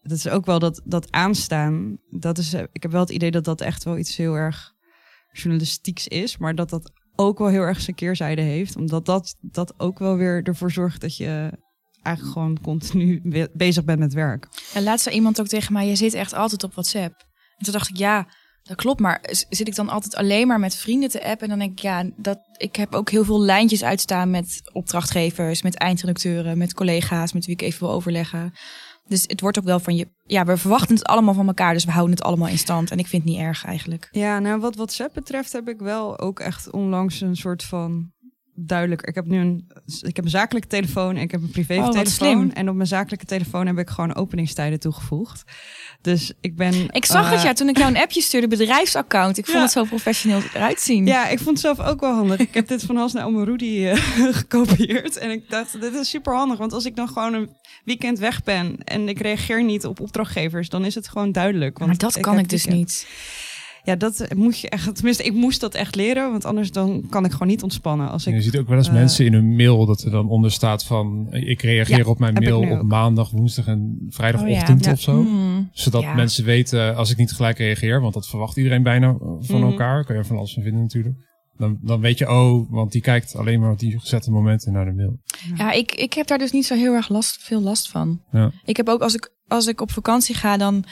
dat is ook wel dat, dat aanstaan. Dat is, eh, ik heb wel het idee dat dat echt wel iets heel erg journalistieks is. Maar dat dat ook wel heel erg zijn keerzijde heeft. Omdat dat, dat ook wel weer ervoor zorgt dat je eigenlijk gewoon continu be- bezig bent met werk. En laatst zei iemand ook tegen mij, je zit echt altijd op WhatsApp. En toen dacht ik, ja, dat klopt, maar zit ik dan altijd alleen maar met vrienden te appen? En dan denk ik, ja, dat, ik heb ook heel veel lijntjes uitstaan met opdrachtgevers, met eindredacteuren, met collega's, met wie ik even wil overleggen. Dus het wordt ook wel van je, ja, we verwachten het allemaal van elkaar, dus we houden het allemaal in stand. En ik vind het niet erg eigenlijk. Ja, nou wat WhatsApp betreft heb ik wel ook echt onlangs een soort van duidelijk. Ik heb nu een, ik heb een zakelijke telefoon en ik heb een privé Oh, telefoon. slim. En op mijn zakelijke telefoon heb ik gewoon openingstijden toegevoegd. Dus ik ben. Ik zag eh, het ja toen ik jou een appje stuurde, bedrijfsaccount. Ik vond Ja. het zo professioneel eruit zien. Ja, ik vond het zelf ook wel handig. Ik heb dit van Hans naar Oma Rudy eh, gekopieerd. En ik dacht, dit is super handig. Want als ik dan gewoon een weekend weg ben en ik reageer niet op opdrachtgevers, dan is het gewoon duidelijk. Want maar dat kan ik dus weekend. niet. Ja, dat moet je echt. Tenminste, ik moest dat echt leren, want anders dan kan ik gewoon niet ontspannen. Als En je ik, ziet ook wel eens eh, mensen in hun mail dat er dan onder staat van ik reageer Ja, op mijn ik mail op ook. maandag, woensdag en Oh vrijdagochtend ja. of zo. Hmm. Zodat Ja. mensen weten als ik niet gelijk reageer, want dat verwacht iedereen bijna eh, van Mhm. elkaar. Kan je er van alles van vinden natuurlijk. Dan, dan weet je, oh, want die kijkt alleen maar op die gezette momenten naar de mail. Ja, ik, ik heb daar dus niet zo heel erg last, veel last van. Ja. Ik heb ook als ik, als ik op vakantie ga, dan.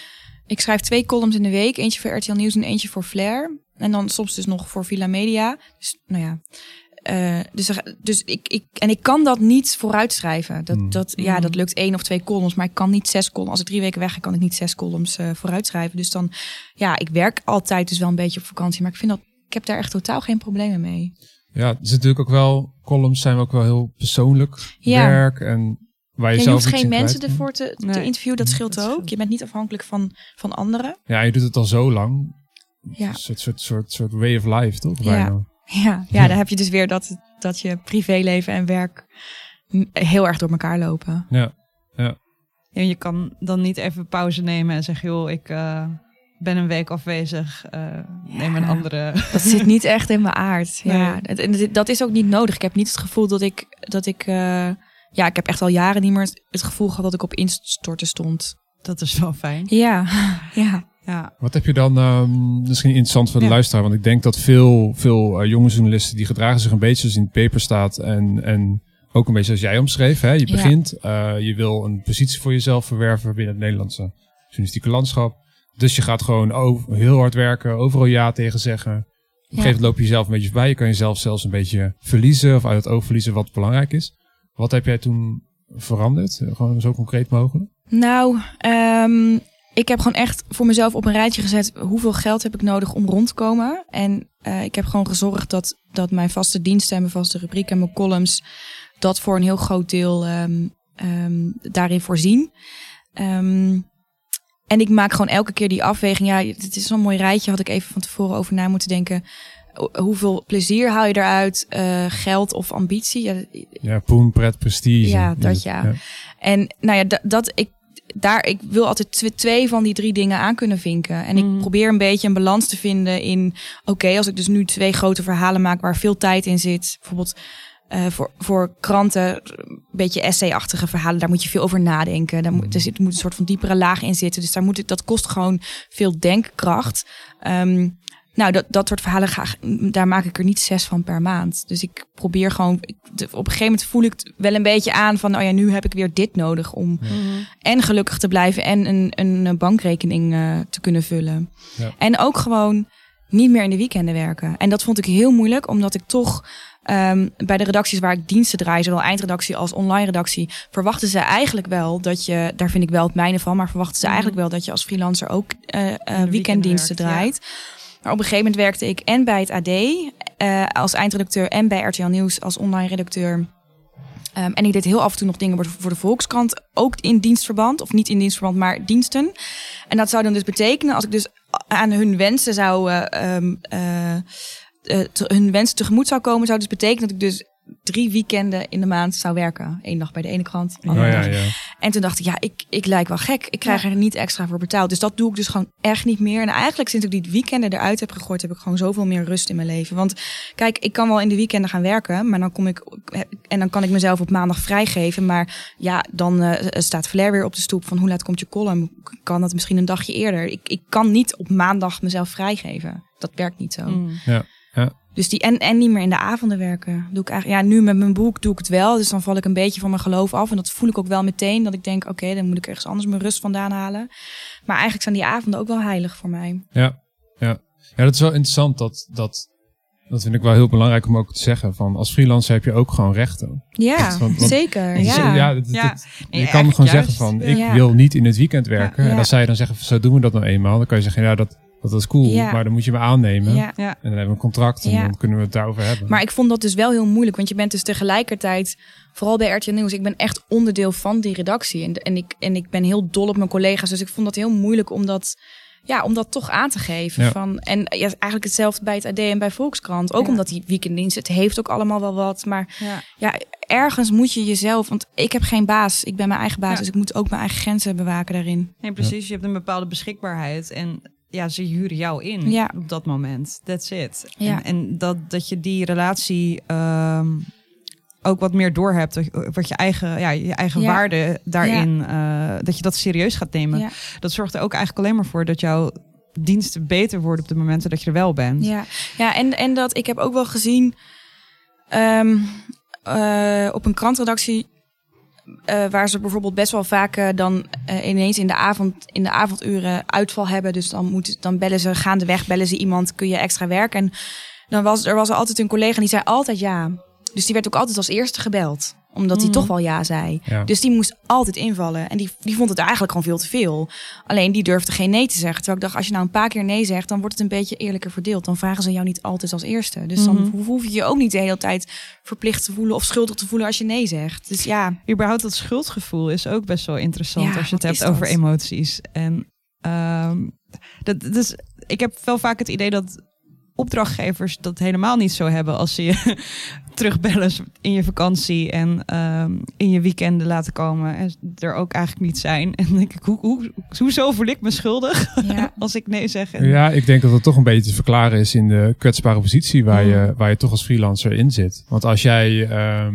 Ik schrijf twee columns in de week. Eentje voor RTL Nieuws en eentje voor Flair. En dan soms dus nog voor Villa Media. Dus nou ja. Eh, dus dus ik, ik, en ik kan dat niet vooruitschrijven. Dat, Hmm. dat, ja, Hmm. dat lukt één of twee columns, maar ik kan niet zes columns. Als ik drie weken weg ga, kan ik niet zes columns eh, vooruitschrijven. Dus dan, ja, ik werk altijd dus wel een beetje op vakantie. Maar ik vind dat, ik heb daar echt totaal geen problemen mee. Ja, er zit natuurlijk ook wel, columns zijn ook wel heel persoonlijk Ja. werk en waar je, Ja, je zelf hoeft geen mensen ervoor te, te Nee. interviewen, dat scheelt dat ook. scheelt. Je bent niet afhankelijk van, van anderen. Ja, je doet het al zo lang. Ja. Een soort, soort, soort, soort way of life, toch? Ja. Ja, ja, dan heb je dus weer dat, dat je privéleven en werk heel erg door elkaar lopen. Ja. Ja, je kan dan niet even pauze nemen en zeggen, joh, ik eh, ben een week afwezig. eh, neem een andere. Dat zit niet echt in mijn aard. Ja, Nee. en dat is ook niet nodig. Ik heb niet het gevoel dat ik, dat ik, eh, ja, ik heb echt al jaren niet meer het- gevoel gehad dat ik op instorten stond. Dat is wel fijn. Ja, ja. Ja. Wat heb je dan, ehm, misschien interessant voor de Ja. luisteraar, want ik denk dat veel, veel eh, jonge journalisten die gedragen zich een beetje zoals in het paper staat en, en ook een beetje zoals jij omschreef. Hè? Je Ja. begint, eh, je wil een positie voor jezelf verwerven binnen het Nederlandse journalistieke landschap. Dus je gaat gewoon over, heel hard werken, overal ja tegen zeggen. Op een gegeven moment loop je jezelf een beetje voorbij. Je kan jezelf zelfs een beetje verliezen of uit het oog verliezen wat belangrijk is. Wat heb jij toen veranderd? Gewoon zo concreet mogelijk? Nou, ehm, ik heb gewoon echt voor mezelf op een rijtje gezet hoeveel geld heb ik nodig om rond te komen. En eh, ik heb gewoon gezorgd dat, dat mijn vaste diensten en mijn vaste rubriek en mijn columns dat voor een heel groot deel ehm, ehm, daarin voorzien. En ik maak gewoon elke keer die afweging. Ja, het is zo'n mooi rijtje. Had ik even van tevoren over na moeten denken. Ho- Hoeveel plezier haal je eruit? Eh, geld of ambitie? Ja, Ja, poen, pret, prestige. Ja, dat ja. en nou ja, da- dat ik daar, ik wil altijd tw- twee van die drie dingen aan kunnen vinken. En ik Mm. probeer een beetje een balans te vinden in, oké, als ik dus nu twee grote verhalen maak waar veel tijd in zit, bijvoorbeeld eh, voor, voor kranten, een beetje essay-achtige verhalen, daar moet je veel over nadenken. Daar moet, er zit, moet een soort van diepere laag in zitten. Dus daar moet ik, dat kost gewoon veel denkkracht. Ehm, nou, dat, dat soort verhalen, ga, daar maak ik er niet zes van per maand. Dus ik probeer gewoon, ik, op een gegeven moment voel ik het wel een beetje aan van, oh ja, nu heb ik weer dit nodig om en gelukkig te blijven en een, een bankrekening eh, te kunnen vullen. Ja. En ook gewoon niet meer in de weekenden werken. En dat vond ik heel moeilijk, omdat ik toch ehm, bij de redacties waar ik diensten draai, zowel eindredactie als online redactie, verwachten ze eigenlijk wel dat je, daar vind ik wel het mijne van, maar verwachten ze Mhm. eigenlijk wel dat je als freelancer ook eh, eh, weekenden weekenddiensten werkt, ja. Maar op een gegeven moment werkte ik en bij het AD eh, als eindredacteur en bij RTL Nieuws als online redacteur. Ehm, en ik deed heel af en toe nog dingen voor de, Volkskrant, ook in dienstverband, of niet in dienstverband, maar diensten. En dat zou dan dus betekenen, als ik dus aan hun wensen zou, eh, ehm, eh, hun wensen tegemoet zou komen, zou dus betekenen dat ik dus drie weekenden in de maand zou werken. Eén dag bij de ene krant, Oh, ja, ja. en toen dacht ik, ja, ik, ik lijk wel gek. Ik krijg er niet extra voor betaald. Dus dat doe ik dus gewoon echt niet meer. En eigenlijk sinds ik die weekenden eruit heb gegooid, heb ik gewoon zoveel meer rust in mijn leven. Want kijk, ik kan wel in de weekenden gaan werken, maar dan kom ik en dan kan ik mezelf op maandag vrijgeven. Maar ja, dan eh, staat Flair weer op de stoep van hoe laat komt je column? Kan dat misschien een dagje eerder? Ik, ik kan niet op maandag mezelf vrijgeven. Dat werkt niet zo. Mm. Dus die, en, en niet meer in de avonden werken. Doe ik eigenlijk, ja, nu met mijn boek doe ik het wel. Dus dan val ik een beetje van mijn geloof af. En dat voel ik ook wel meteen. Dat ik denk, oké, dan moet ik ergens anders mijn rust vandaan halen. Maar eigenlijk zijn die avonden ook wel heilig voor mij. Ja, ja. ja, dat is wel interessant. Dat, dat, dat vind ik wel heel belangrijk om ook te zeggen. Van als freelancer heb je ook gewoon rechten. Ja, want- zeker. Ja. ja, dat- Ja. dat- Nee, je kan gewoon juist. zeggen van, ik Ja. wil niet in het weekend werken. En als zij dan zeggen, zo doen we dat nou eenmaal. Dan kan je zeggen, ja, dat, Dat is cool, Ja. maar dan moet je me aannemen. Ja. Ja. En dan hebben we een contract en Ja. dan kunnen we het daarover hebben. Maar ik vond dat dus wel heel moeilijk. Want je bent dus tegelijkertijd, vooral bij RTL Nieuws, ik ben echt onderdeel van die redactie. En, en, ik, en ik ben heel dol op mijn collega's. Dus ik vond dat heel moeilijk om dat, ja, om dat toch aan te geven. Ja. Van, en ja, eigenlijk hetzelfde bij het AD en bij Volkskrant. Ook Ja. omdat die weekenddienst, het heeft ook allemaal wel wat. Maar Ja. ja, ergens moet je jezelf, want ik heb geen baas. Ik ben mijn eigen baas. Ja. Dus ik moet ook mijn eigen grenzen bewaken daarin. Nee, precies. Je hebt een bepaalde beschikbaarheid en ja, ze huren jou in Ja. op dat moment. That's it. Ja. En, en dat, dat je die relatie ehm, ook wat meer doorhebt, wat je eigen, ja, je eigen Ja. waarde daarin, eh, dat je dat serieus gaat nemen. Dat zorgt er ook eigenlijk alleen maar voor dat jouw diensten beter worden op de momenten dat je er wel bent. Ja, ja en, en dat ik heb ook wel gezien ehm, eh, op een krantredactie. Eh, waar ze bijvoorbeeld best wel vaak eh, dan eh, ineens in de, avond, in de avonduren uitval hebben. Dus dan, moet, dan bellen ze gaandeweg, bellen ze iemand, kun je extra werken. En dan was er was er altijd een collega die zei altijd ja. Dus die werd ook altijd als eerste gebeld. Omdat hij Mhm. toch wel ja zei. Ja. Dus die moest altijd invallen. En die, die vond het eigenlijk gewoon veel te veel. Alleen die durfde geen nee te zeggen. Terwijl ik dacht, als je nou een paar keer nee zegt, dan wordt het een beetje eerlijker verdeeld. Dan vragen ze jou niet altijd als eerste. Dus dan Mhm. ho- hoef je je ook niet de hele tijd verplicht te voelen of schuldig te voelen als je nee zegt. Dus ja, Überhaupt dat schuldgevoel is ook best wel interessant Ja, als je het hebt over emoties. En ehm, dat, dus ik heb wel vaak het idee dat opdrachtgevers dat helemaal niet zo hebben als ze je terugbellen in je vakantie en ehm, in je weekenden laten komen en er ook eigenlijk niet zijn. En dan denk ik, hoe, hoe, hoezo voel ik me schuldig ja. als ik nee zeg? En, Ja, ik denk dat het toch een beetje te verklaren is in de kwetsbare positie waar, Mm. je, waar je toch als freelancer in zit. Want als jij ehm,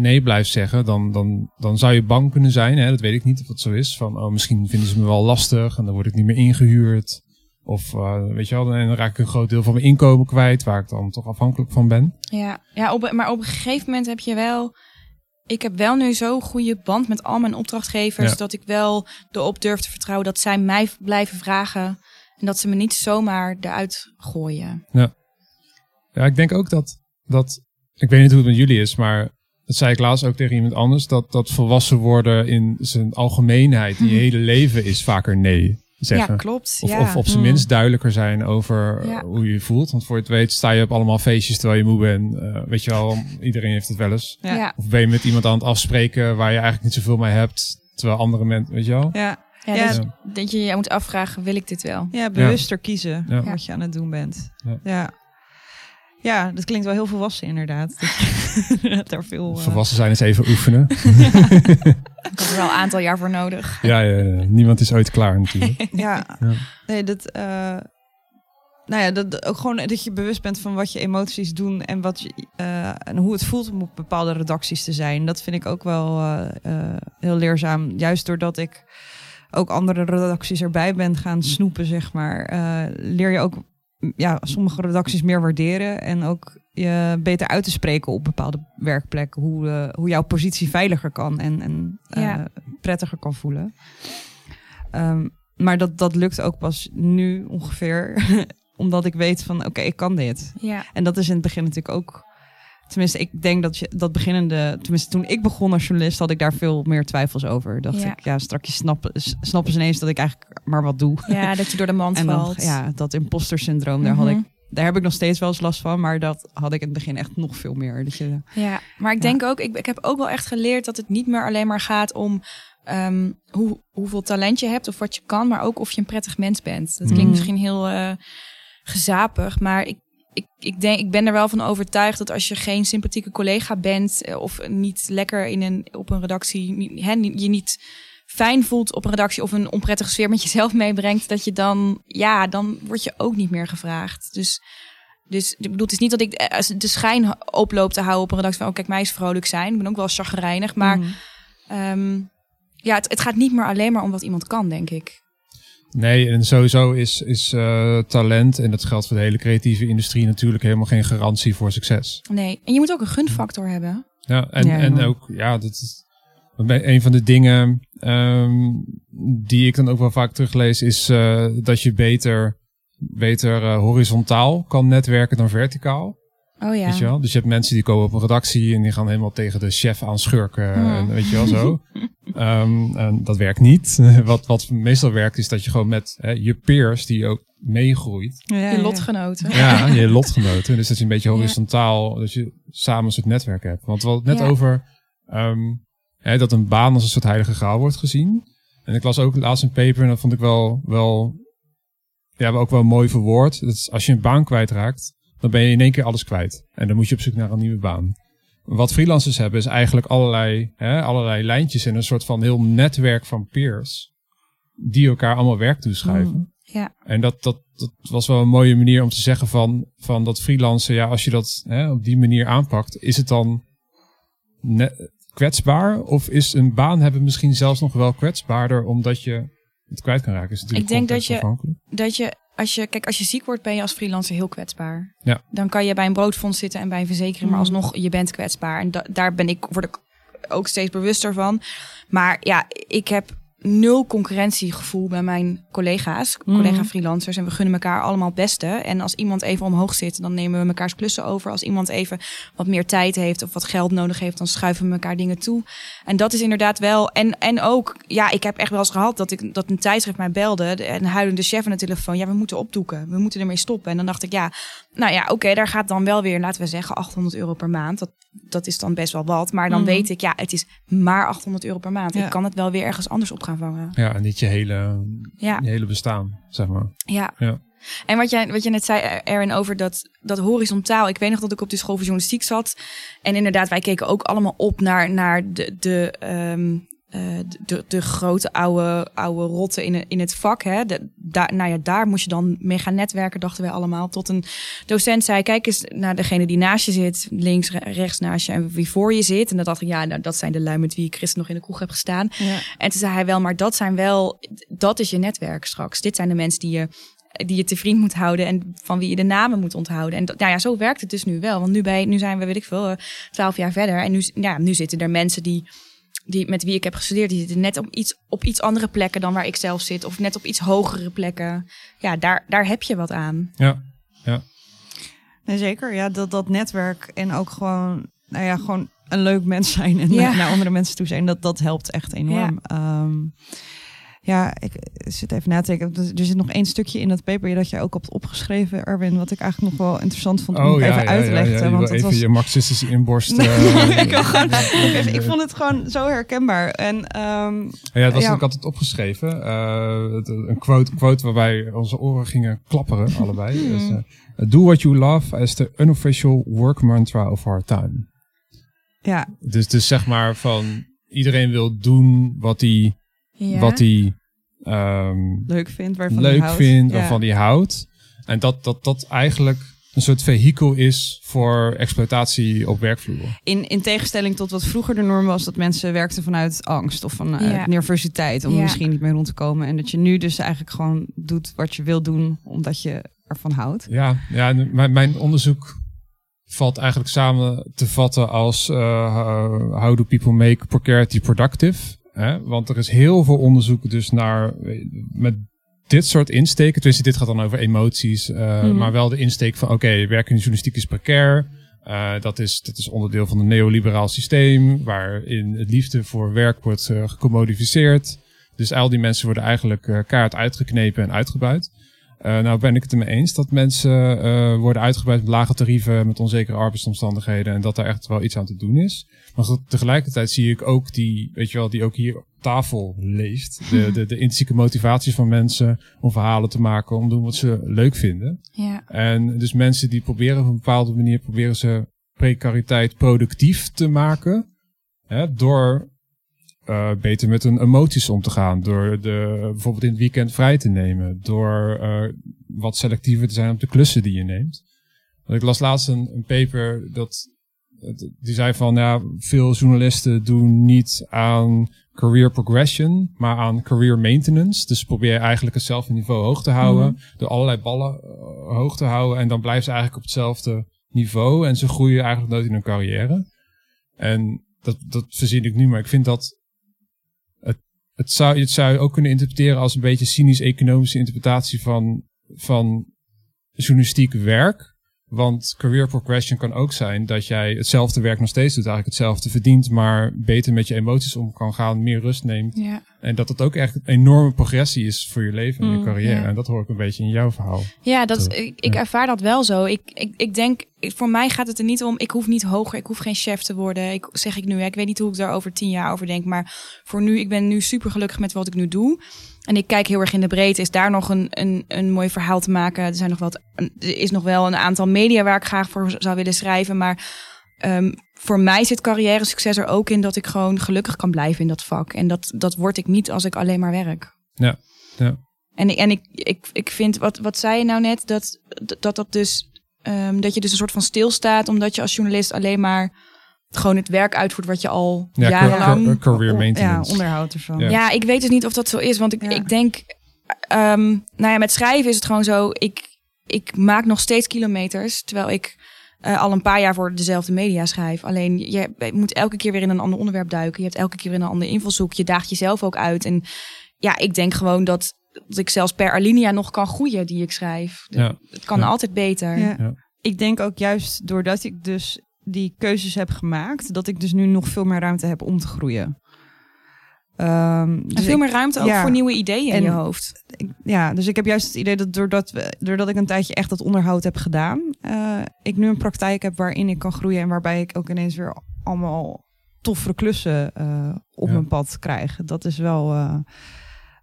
nee blijft zeggen, dan, dan, dan zou je bang kunnen zijn. Hè? Dat weet ik niet of het zo is. Van oh, misschien vinden ze me wel lastig en dan word ik niet meer ingehuurd. Of eh, weet je wel, en dan raak ik een groot deel van mijn inkomen kwijt, waar ik dan toch afhankelijk van ben. Ja, ja op, maar op een gegeven moment heb je wel. Ik heb wel nu zo'n goede band met al mijn opdrachtgevers. Ja. Dat ik wel erop durf te vertrouwen dat zij mij blijven vragen. En dat ze me niet zomaar eruit gooien. Ja, ik denk ook dat, dat ik weet niet hoe het met jullie is, maar dat zei ik laatst ook tegen iemand anders, dat, dat volwassen worden in zijn algemeenheid, in je hele leven is vaker nee zeggen. Ja, klopt. Of, ja. of op zijn Mm. minst duidelijker zijn over Ja. uh, hoe je je voelt. Want voor je het weet sta je op allemaal feestjes terwijl je moe bent. Uh, weet je wel, iedereen heeft het wel eens. Ja. ja. Of ben je met iemand aan het afspreken waar je eigenlijk niet zoveel mee hebt. Terwijl andere mensen, weet je wel. Ja, Ja, Ja. dus dat je je moet afvragen, wil ik dit wel? ja, bewuster kiezen Ja. wat je aan het doen bent. Ja. Ja. ja. dat klinkt wel heel volwassen inderdaad. Daar veel... eh, Volwassen zijn is even oefenen. Ik had er wel een aantal jaar voor nodig. ja, ja, ja, niemand is ooit klaar natuurlijk. Ja, Ja. nee, dat. eh, nou ja, dat, ook gewoon dat je bewust bent van wat je emoties doen en, wat je, eh, en hoe het voelt om op bepaalde redacties te zijn. Dat vind ik ook wel eh, eh, heel leerzaam. Juist doordat ik ook andere redacties erbij ben gaan snoepen, zeg maar, eh, leer je ook ja, sommige redacties meer waarderen en ook je beter uit te spreken op bepaalde werkplekken. Hoe, eh, hoe jouw positie veiliger kan en, en eh, prettiger kan voelen. Ehm, maar dat, dat lukt ook pas nu ongeveer. Omdat ik weet van oké, ik kan dit. Ja, En dat is in het begin natuurlijk ook. Tenminste, ik denk dat je dat beginnende. Tenminste, toen ik begon als journalist, had ik daar veel meer twijfels over. Dacht Ja. ik, ja, straks snappen, snappen ze ineens dat ik eigenlijk maar wat doe. ja, dat je door de mand En dan, valt. ja, dat imposter syndroom, daar, had Mhm. ik, daar heb ik nog steeds wel eens last van. Maar dat had ik in het begin echt nog veel meer. Dat je, Ja, maar ik Ja. denk ook, ik, ik heb ook wel echt geleerd dat het niet meer alleen maar gaat om ehm, hoe, hoeveel talent je hebt of wat je kan, maar ook of je een prettig mens bent. Dat klinkt Mhm. misschien heel eh, gezapig, maar ik, ik, ik, denk, ik ben er wel van overtuigd dat als je geen sympathieke collega bent eh, of niet lekker in een, op een redactie, niet- hè, je niet fijn voelt op een redactie of een onprettige sfeer met jezelf meebrengt, dat je dan, ja, dan word je ook niet meer gevraagd. Dus dus ik bedoel, het is niet dat ik eh, de schijn oploop te houden op een redactie van, oh kijk, mij is vrolijk zijn. Ik ben ook wel chagrijnig, maar Mhm. ehm, ja, het, het gaat niet meer alleen maar om wat iemand kan, denk ik. Nee, en sowieso is, is eh, talent, en dat geldt voor de hele creatieve industrie, natuurlijk helemaal geen garantie voor succes. Nee, en je moet ook een gunfactor hebben. Ja, en, Ja, en ook, ja, dat is een van de dingen ehm, die ik dan ook wel vaak teruglees, is eh, dat je beter, beter eh, horizontaal kan netwerken dan verticaal. Oh ja. Weet je wel? Dus je hebt mensen die komen op een redactie en die gaan helemaal tegen de chef aan schurken. Hmm. En, weet je wel zo. Ehm, en dat werkt niet. wat, wat meestal werkt is dat je gewoon met hè, je peers, die ook meegroeit. Ja, Je lotgenoten. Ja, je lotgenoten. Dus dat je een beetje horizontaal, dat je samen een soort netwerk hebt. Want we hadden het net Ja. over ehm, hè, dat een baan als een soort heilige graal wordt gezien. En ik las ook laatst een paper en dat vond ik wel, wel ja, ook wel mooi verwoord. Dat is, als je een baan kwijtraakt, dan ben je in één keer alles kwijt. En dan moet je op zoek naar een nieuwe baan. Wat freelancers hebben is eigenlijk allerlei, hè, allerlei lijntjes en een soort van heel netwerk van peers. Die elkaar allemaal werk toeschrijven. Mm. Ja. En dat, dat, dat was wel een mooie manier om te zeggen van, van dat freelancen, ja, als je dat hè, op die manier aanpakt, is het dan ne- kwetsbaar? Of is een baan hebben misschien zelfs nog wel kwetsbaarder omdat je het kwijt kan raken? Is natuurlijk Ik denk dat je-. Dat je, als je, kijk, als je ziek wordt, ben je als freelancer heel kwetsbaar. Ja. Dan kan je bij een broodfonds zitten en bij een verzekering, maar Mm. alsnog, je bent kwetsbaar. En da- daar ben ik, word ik ook steeds bewuster van. Maar ja, ik heb nul concurrentiegevoel bij mijn collega's, Mhm. collega-freelancers. En we gunnen elkaar allemaal het beste. En als iemand even omhoog zit, dan nemen we mekaars klussen over. Als iemand even wat meer tijd heeft of wat geld nodig heeft, dan schuiven we elkaar dingen toe. En dat is inderdaad wel. En, en ook, ja, ik heb echt wel eens gehad dat, ik, dat een tijdschrift mij belde. de- En huilende chef aan de telefoon. Ja, we moeten opdoeken. We moeten ermee stoppen. En dan dacht ik, ja, nou ja, oké, daar gaat dan wel weer, laten we zeggen, 800 euro per maand. Dat, dat is dan best wel wat. Maar dan Mhm. weet ik, ja, het is maar 800 euro per maand. Ja. Ik kan het wel weer ergens anders op gaan vangen. Ja, en niet je hele, Ja. je hele bestaan, zeg maar. Ja. Ja. En wat jij, wat je net zei, Erin, over dat, dat horizontaal. Ik weet nog dat ik op de school voor journalistiek zat. En inderdaad, wij keken ook allemaal op naar, naar de, de, ehm, eh, de, de grote oude, oude rotten in, het- in het vak. Hè. De, daar, nou ja, daar moest je dan mee gaan netwerken, dachten wij allemaal. Tot een docent zei, kijk eens naar degene die naast je zit. Links, re- rechts naast je en wie voor je zit. En dan dacht ik, ja, nou, dat zijn de lui met wie ik gisteren nog in de kroeg heb gestaan. Ja. En toen zei hij wel, maar dat zijn wel, dat is je netwerk straks. Dit zijn de mensen die je, die je te vriend moet houden en van wie je de namen moet onthouden. En dat, nou ja, zo werkt het dus nu wel. Want nu, bij, nu zijn we, weet ik veel, twaalf jaar verder. En nu, ja, nu zitten er mensen die, die, met wie ik heb gestudeerd, die zitten net op iets, op iets andere plekken dan waar ik zelf zit. Of net op iets hogere plekken. Ja, daar, daar heb je wat aan. Ja, Nee, zeker. Ja, dat, dat netwerk en ook gewoon, nou ja, gewoon een leuk mens zijn en Ja. naar, naar andere mensen toe zijn, dat, dat helpt echt enorm. Ja, ja ik zit even na te denken. Er zit nog één stukje in dat paper dat je ook hebt opgeschreven, Erwin, wat ik eigenlijk nog wel interessant vond om oh ja, even ja, uit te leggen. ja, want dat even was je marxistische inborst. Eh, ik gewoon- eh, Even, ik vond het gewoon zo herkenbaar. En ehm, Ja, dat was ik had het opgeschreven. Eh, een quote, quote waarbij onze oren gingen klapperen, allebei. Dus, eh, Do what you love as the unofficial work mantra of our time. ja, Dus, dus zeg maar van iedereen wil doen wat hij Ja. wat hij ehm, leuk vindt, waarvan leuk hij houdt. vindt, Ja. waarvan hij houdt. En dat, dat dat eigenlijk een soort vehikel is voor exploitatie op werkvloer. In, in tegenstelling tot wat vroeger de norm was, dat mensen werkten vanuit angst of vanuit Ja. nervositeit om Ja. misschien niet meer rond te komen. En dat je nu dus eigenlijk gewoon doet wat je wil doen, omdat je ervan houdt. Ja, ja mijn, mijn onderzoek valt eigenlijk samen te vatten als eh, how do people make precarity productive? Hè? Want er is heel veel onderzoek dus naar eh, met dit soort insteken. Tenminste, dit gaat dan over emoties, eh, Mhm. maar wel de insteek van oké, werken in de journalistiek is precair. Eh, dat, is, dat is onderdeel van een neoliberaal systeem waarin het liefde voor werk wordt gecommodificeerd. Dus al die mensen worden eigenlijk kaart uitgeknepen en uitgebuit. Eh, nou ben ik het ermee eens dat mensen eh, worden uitgebuit met lage tarieven, met onzekere arbeidsomstandigheden en dat daar echt wel iets aan te doen is. Maar tegelijkertijd zie ik ook die, weet je wel, die ook hier op tafel leeft. De, de, de intrinsieke motivaties van mensen om verhalen te maken, om te doen wat ze leuk vinden. Ja. En dus mensen die proberen op een bepaalde manier proberen ze precariteit productief te maken. Hè, door eh, beter met hun emoties om te gaan. Door de, bijvoorbeeld in het weekend vrij te nemen. Door eh, wat selectiever te zijn op de klussen die je neemt. Want ik las laatst een, een paper dat die zei van ja, veel journalisten doen niet aan career progression, maar aan career maintenance. Dus probeer je eigenlijk hetzelfde niveau hoog te houden, door allerlei ballen eh, hoog te houden en dan blijven ze eigenlijk op hetzelfde niveau en ze groeien eigenlijk nooit in hun carrière. En dat, dat verzin ik nu, maar ik vind dat het, zou, het zou je ook kunnen interpreteren als een beetje cynisch-economische interpretatie van, van journalistiek werk. Want career progression kan ook zijn dat jij hetzelfde werk nog steeds doet, eigenlijk hetzelfde verdient, maar beter met je emoties om kan gaan, meer rust neemt, Ja. En dat het ook echt een enorme progressie is voor je leven en je Mm, carrière. ja. En dat hoor ik een beetje in jouw verhaal. Ja, dat, ik, ik ervaar dat wel zo. Ik, ik, ik denk, ik- voor mij gaat het er niet om, ik hoef niet hoger, ik hoef geen chef te worden. Ik, zeg ik nu, hè. ik weet niet hoe ik daar over tien jaar over denk. Maar voor nu, ik ben nu super gelukkig met wat ik nu doe. En ik kijk heel erg in de breedte. Is daar nog een, een, een mooi verhaal te maken? Er, zijn nog wat, er is nog wel een aantal media waar ik graag voor zou willen schrijven. Maar ehm, voor mij zit carrière succes er ook in dat ik gewoon gelukkig kan blijven in dat vak. En dat, dat word ik niet als ik alleen maar werk. Ja, ja. En, ik- en ik, ik, ik vind, wat, wat zei je nou net, dat dat, dat dus, ehm, dat je dus een soort van stilstaat, omdat je als journalist alleen maar gewoon het werk uitvoert wat je al Ja, jarenlang... car- career Ja, maintenance. onderhoud ervan. Ja. Ja, ik weet dus niet of dat zo is. Want ik, Ja. ik denk, ehm, nou ja, met schrijven is het gewoon zo. Ik, ik maak nog steeds kilometers, terwijl ik eh, al een paar jaar voor dezelfde media schrijf. Alleen je, je moet elke keer weer in een ander onderwerp duiken. Je hebt elke keer weer een ander invalshoek. Je daagt jezelf ook uit. En ja, ik denk gewoon dat, dat ik zelfs per alinea nog kan groeien die ik schrijf. Ja. Het kan Ja. altijd beter. Ja. Ja. Ik denk ook juist doordat ik dus die keuzes heb gemaakt, dat ik dus nu nog veel meer ruimte heb om te groeien. Ehm, En dus veel ik- meer ruimte ook ja. voor nieuwe ideeën in En- je hoofd. ik- ja, dus ik heb juist het idee dat doordat, we, doordat ik een tijdje echt dat onderhoud heb gedaan, eh, ik nu een praktijk heb waarin ik kan groeien en waarbij ik ook ineens weer allemaal toffere klussen eh, op Ja. mijn pad krijg. Dat is wel, eh,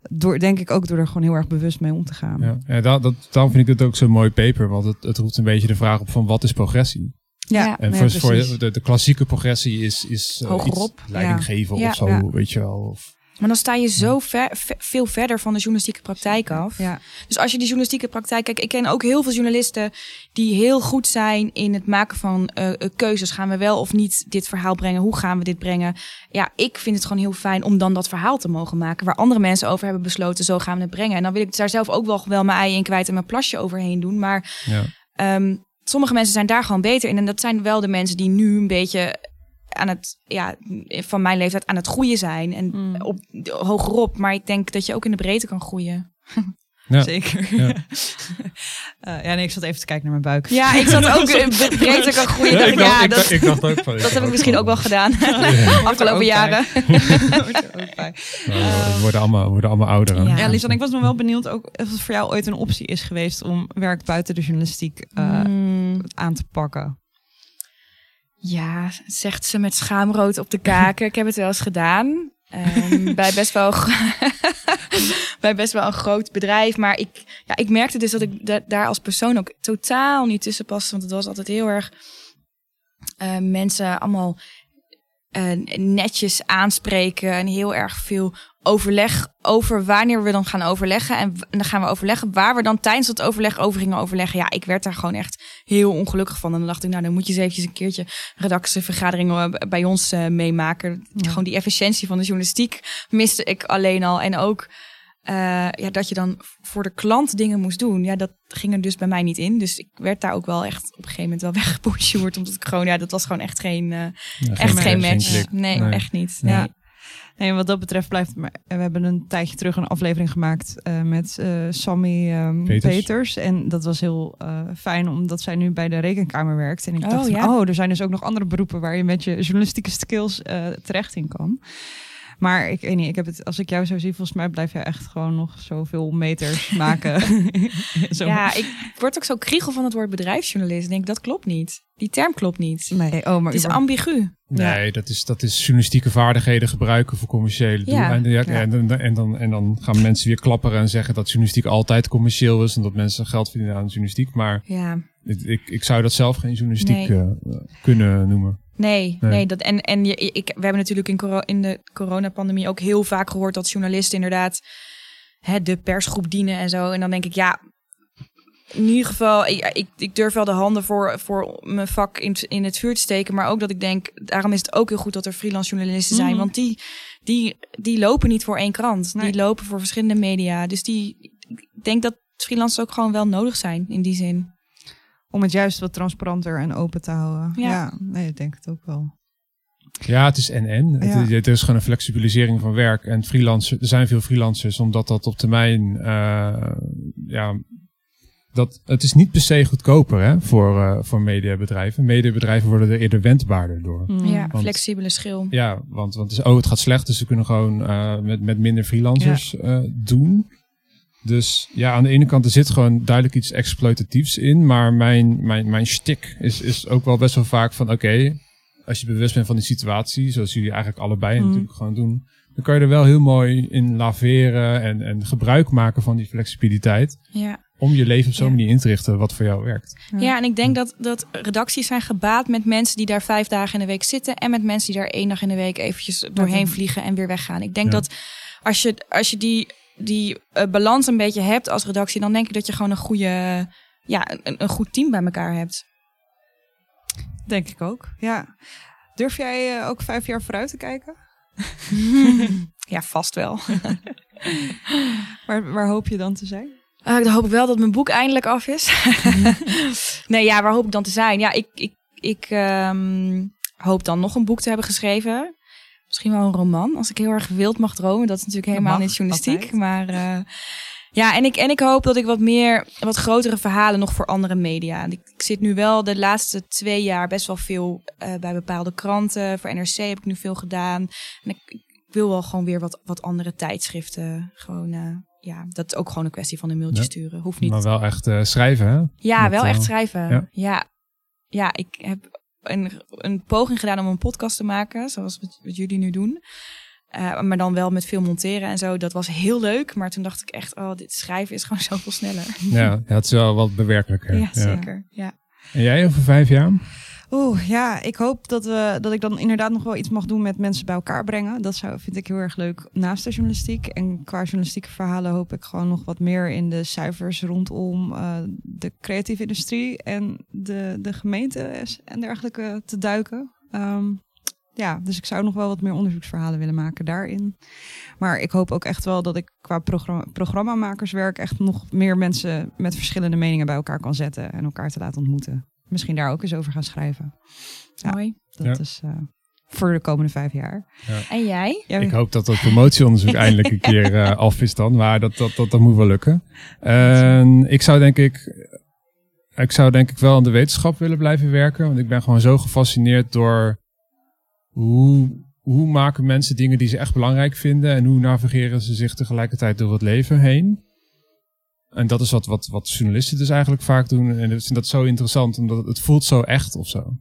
door, denk ik ook door er gewoon heel erg bewust mee om te gaan. Ja, ja dat, dat, daarom vind ik het ook zo'n mooi paper. Want het, het roept een beetje de vraag op van wat is progressie? Ja. En nee, voor, voor de, de klassieke progressie is, is eh, Hogerop. iets leiding geven Ja. of zo, Ja. weet je wel. Of, Maar dan sta je zo ver, ve- veel verder van de journalistieke praktijk af. Ja, Dus als je die journalistieke praktijk kijkt, ik ken ook heel veel journalisten die heel goed zijn in het maken van eh, eh, keuzes. Gaan we wel of niet dit verhaal brengen? Hoe gaan we dit brengen? Ja, ik vind het gewoon heel fijn om dan dat verhaal te mogen maken. Waar andere mensen over hebben besloten, zo gaan we het brengen. En dan wil ik daar zelf ook wel, wel mijn ei in kwijt en mijn plasje overheen doen. Maar ja. Ehm, sommige mensen zijn daar gewoon beter in. En dat zijn wel de mensen die nu een beetje aan het, ja, van mijn leeftijd aan het groeien zijn. En Mm. op, hogerop. Maar ik denk dat je ook in de breedte kan groeien. Ja. zeker. Ja. Eh, ja, nee, ik zat even te kijken naar mijn buik. Ja, ik zat ook in de breedte kan groeien. Ja, dacht ik, ik, dacht, ja, ik, dat, dacht, ik dacht ook van... dat heb ik misschien ook wel gedaan. Afgelopen ook jaren. Ook we worden allemaal, we worden allemaal ouder. hè? Ja. Ja, Lisan, ik was nog wel benieuwd ook of het voor jou ooit een optie is geweest om werk buiten de journalistiek eh, Mm, aan te pakken. ja, zegt ze met schaamrood op de kaken. ik heb het wel eens gedaan. Ehm, bij, best wel, bij best wel een groot bedrijf. Maar ik, ja, ik merkte dus dat ik da- daar als persoon ook totaal niet tussen paste. Want het was altijd heel erg eh, mensen allemaal eh, netjes aanspreken. En heel erg veel overleg over wanneer we dan gaan overleggen. En, dan gaan we overleggen waar we dan tijdens dat overleg over gingen overleggen. Ja, ik werd daar gewoon echt heel ongelukkig van. En dan dacht ik, nou, dan moet je eens eventjes een keertje redactievergaderingen eh, bij ons meemaken. Ja. Gewoon die efficiëntie van de journalistiek miste ik alleen al. En ook eh, ja, dat je dan voor de klant dingen moest doen. Ja, dat ging er dus bij mij niet in. Dus ik werd daar ook wel echt op een gegeven moment wel weggepostuurd. Omdat ik gewoon, ja, dat was gewoon echt geen, eh, Ja, echt geen match, nee, Nee. echt niet. Nee. Ja. Nee, wat dat betreft blijft. Maar we hebben een tijdje terug een aflevering gemaakt eh, met eh, Sammy ehm, Peters. Peters. En dat was heel eh, fijn, omdat zij nu bij de rekenkamer werkt. En ik Oh, dacht, van, ja. oh, er zijn dus ook nog andere beroepen waar je met je journalistieke skills eh, terecht in kan. Maar ik weet niet, ik heb het, als ik jou zo zie, volgens mij blijf je echt gewoon nog zoveel meters maken. zo. Ja, ik word ook zo kriegel van het woord bedrijfsjournalist. Ik denk, dat klopt niet. Die term klopt niet. Nee, oh, maar Het is ambigu. Nee, dat, is, dat is journalistieke vaardigheden gebruiken voor commerciële Ja. ja, Ja. En, dan- en, dan, en dan gaan mensen weer klapperen en zeggen dat journalistiek altijd commercieel is en dat mensen geld verdienen aan journalistiek. Maar Ja, ik, ik, ik zou dat zelf geen journalistiek Nee. eh, kunnen noemen. Nee, Nee. nee. dat, en en je, ik, we hebben natuurlijk in, coro- in de coronapandemie ook heel vaak gehoord dat journalisten inderdaad hè, de persgroep dienen en zo. En dan denk ik, ja, in ieder geval, ik, ik, ik durf wel de handen voor, voor mijn vak in, in het vuur te steken. Maar ook dat ik denk, daarom is het ook heel goed dat er freelance journalisten zijn. Mhm. Want die, die, die lopen niet voor één krant. Nee. Die lopen voor verschillende media. Dus die, ik denk dat freelancers ook gewoon wel nodig zijn in die zin. Om het juist wat transparanter en open te houden. Ja. Ja, nee, ik denk het ook wel. Ja, het is en-en. Het Ja. is- Het is gewoon een flexibilisering van werk. En freelancers, er zijn veel freelancers, omdat dat op termijn, eh, ja, dat het is niet per se goedkoper hè, voor, uh, voor mediabedrijven. Mediabedrijven worden er eerder wendbaarder door. Mm. Ja, want, flexibele schil. Ja, want, want het, is, oh, het gaat slecht, dus ze kunnen gewoon uh, met, met minder freelancers ja. uh, doen. Dus ja, aan de ene kant er zit gewoon duidelijk iets exploitatiefs in. Maar mijn, mijn, mijn shtick is, is ook wel best wel vaak van oké, okay, als je bewust bent van die situatie, zoals jullie eigenlijk allebei mm. natuurlijk gewoon doen, dan kan je er wel heel mooi in laveren en, en gebruik maken van die flexibiliteit. Ja. Om je leven op zo'n ja. manier in te richten wat voor jou werkt. Ja, ja en ik denk dat, dat redacties zijn gebaat met mensen die daar vijf dagen in de week zitten. En met mensen die daar één dag in de week eventjes doorheen vliegen en weer weggaan. Ik denk dat als je, als je die, die uh, balans een beetje hebt als redactie, dan denk ik dat je gewoon een goede, ja, een, een goed team bij elkaar hebt. Denk ik ook, ja. Durf jij uh, ook vijf jaar vooruit te kijken? ja, vast wel. waar, waar hoop je dan te zijn? Uh, dan hoop ik wel dat mijn boek eindelijk af is. nee, ja, waar hoop ik dan te zijn? Ja, ik, ik, ik um, hoop dan nog een boek te hebben geschreven. Misschien wel een roman, als ik heel erg wild mag dromen. Dat is natuurlijk helemaal niet journalistiek. Altijd. Maar uh, ja, en ik, en ik hoop dat ik wat meer, wat grotere verhalen nog voor andere media. Ik, ik zit nu wel de laatste twee jaar best wel veel uh, bij bepaalde kranten. Voor NRC heb ik nu veel gedaan. En ik, ik wil wel gewoon weer wat, wat andere tijdschriften. Gewoon, uh, ja, dat is ook gewoon een kwestie van een mailtje ja, sturen. Hoeft niet. Maar wel echt uh, schrijven, hè? Ja, Met, wel echt schrijven. Ja. ja. Ja, ik heb een, een poging gedaan om een podcast te maken, zoals wat, wat jullie nu doen. Uh, maar dan wel met veel monteren en zo. Dat was heel leuk. Maar toen dacht ik echt, oh, dit schrijven is gewoon zoveel sneller. Ja, het is wel wat bewerkelijker. Ja, zeker. Ja. En jij over vijf jaar? Oeh, ja, ik hoop dat, we, dat ik dan inderdaad nog wel iets mag doen met mensen bij elkaar brengen. Dat zou, vind ik heel erg leuk naast de journalistiek. En qua journalistieke verhalen hoop ik gewoon nog wat meer in de cijfers rondom uh, de creatieve industrie en de, de gemeente en dergelijke te duiken. Um, ja, dus ik zou nog wel wat meer onderzoeksverhalen willen maken daarin. Maar ik hoop ook echt wel dat ik qua programma programmamakerswerk echt nog meer mensen met verschillende meningen bij elkaar kan zetten en elkaar te laten ontmoeten. Misschien daar ook eens over gaan schrijven. Ja, Mooi. Dat ja. is uh, voor de komende vijf jaar. Ja. En jij? Ja, ik hoop dat dat promotieonderzoek eindelijk een keer uh, af is dan. Maar dat, dat, dat, dat moet wel lukken. En ik zou denk ik ik zou denk ik wel aan de wetenschap willen blijven werken. Want ik ben gewoon zo gefascineerd door hoe, hoe maken mensen dingen die ze echt belangrijk vinden en hoe navigeren ze zich tegelijkertijd door het leven heen. En dat is wat, wat, wat journalisten dus eigenlijk vaak doen. En ik vind dat zo interessant, omdat het, voelt zo echt of zo.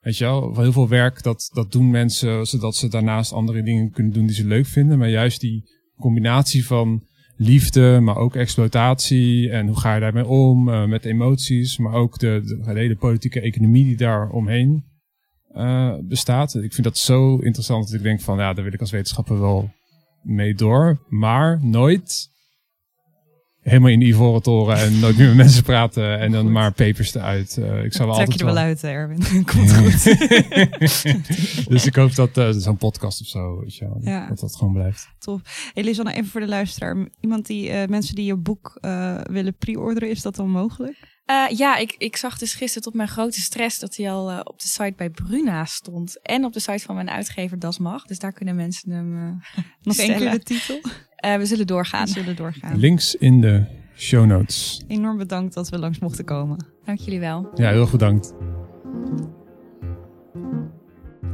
Weet je wel, heel veel werk, dat, dat doen mensen zodat ze daarnaast andere dingen kunnen doen die ze leuk vinden. Maar juist die combinatie van liefde, maar ook exploitatie en hoe ga je daarmee om uh, met emoties, maar ook de, de, hele politieke economie die daar omheen uh, bestaat. Ik vind dat zo interessant dat ik denk van ja, daar wil ik als wetenschapper wel mee door, maar nooit helemaal in de ivoren toren en nooit meer met mensen praten en dan goed. maar papers eruit. Uh, ik zou wel Trek je er wel uit, Erwin. Komt goed. dus ik hoop dat uh, zo'n podcast of zo, weet je wel, ja. dat dat gewoon blijft. Tof. Hey, Lisanne, even voor de luisteraar. Iemand die, uh, mensen die je boek willen pre-orderen, is dat dan mogelijk? Uh, ja, ik, ik zag dus gisteren tot mijn grote stress dat hij al uh, op de site bij Bruna stond. En op de site van mijn uitgever Das Mag. Dus daar kunnen mensen hem uh, Nog één keer de titel? We zullen doorgaan. We zullen doorgaan. Links in de show notes. Enorm bedankt dat we langs mochten komen. Dank jullie wel. Ja, heel bedankt.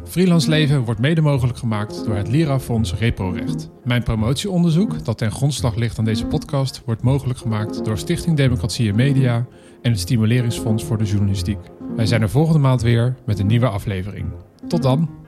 Freelance Leven wordt mede mogelijk gemaakt door het Lira-fonds Reprorecht. Mijn promotieonderzoek, dat ten grondslag ligt aan deze podcast, wordt mogelijk gemaakt door Stichting Democratie en Media en het Stimuleringsfonds voor de Journalistiek. Wij zijn er volgende maand weer met een nieuwe aflevering. Tot dan!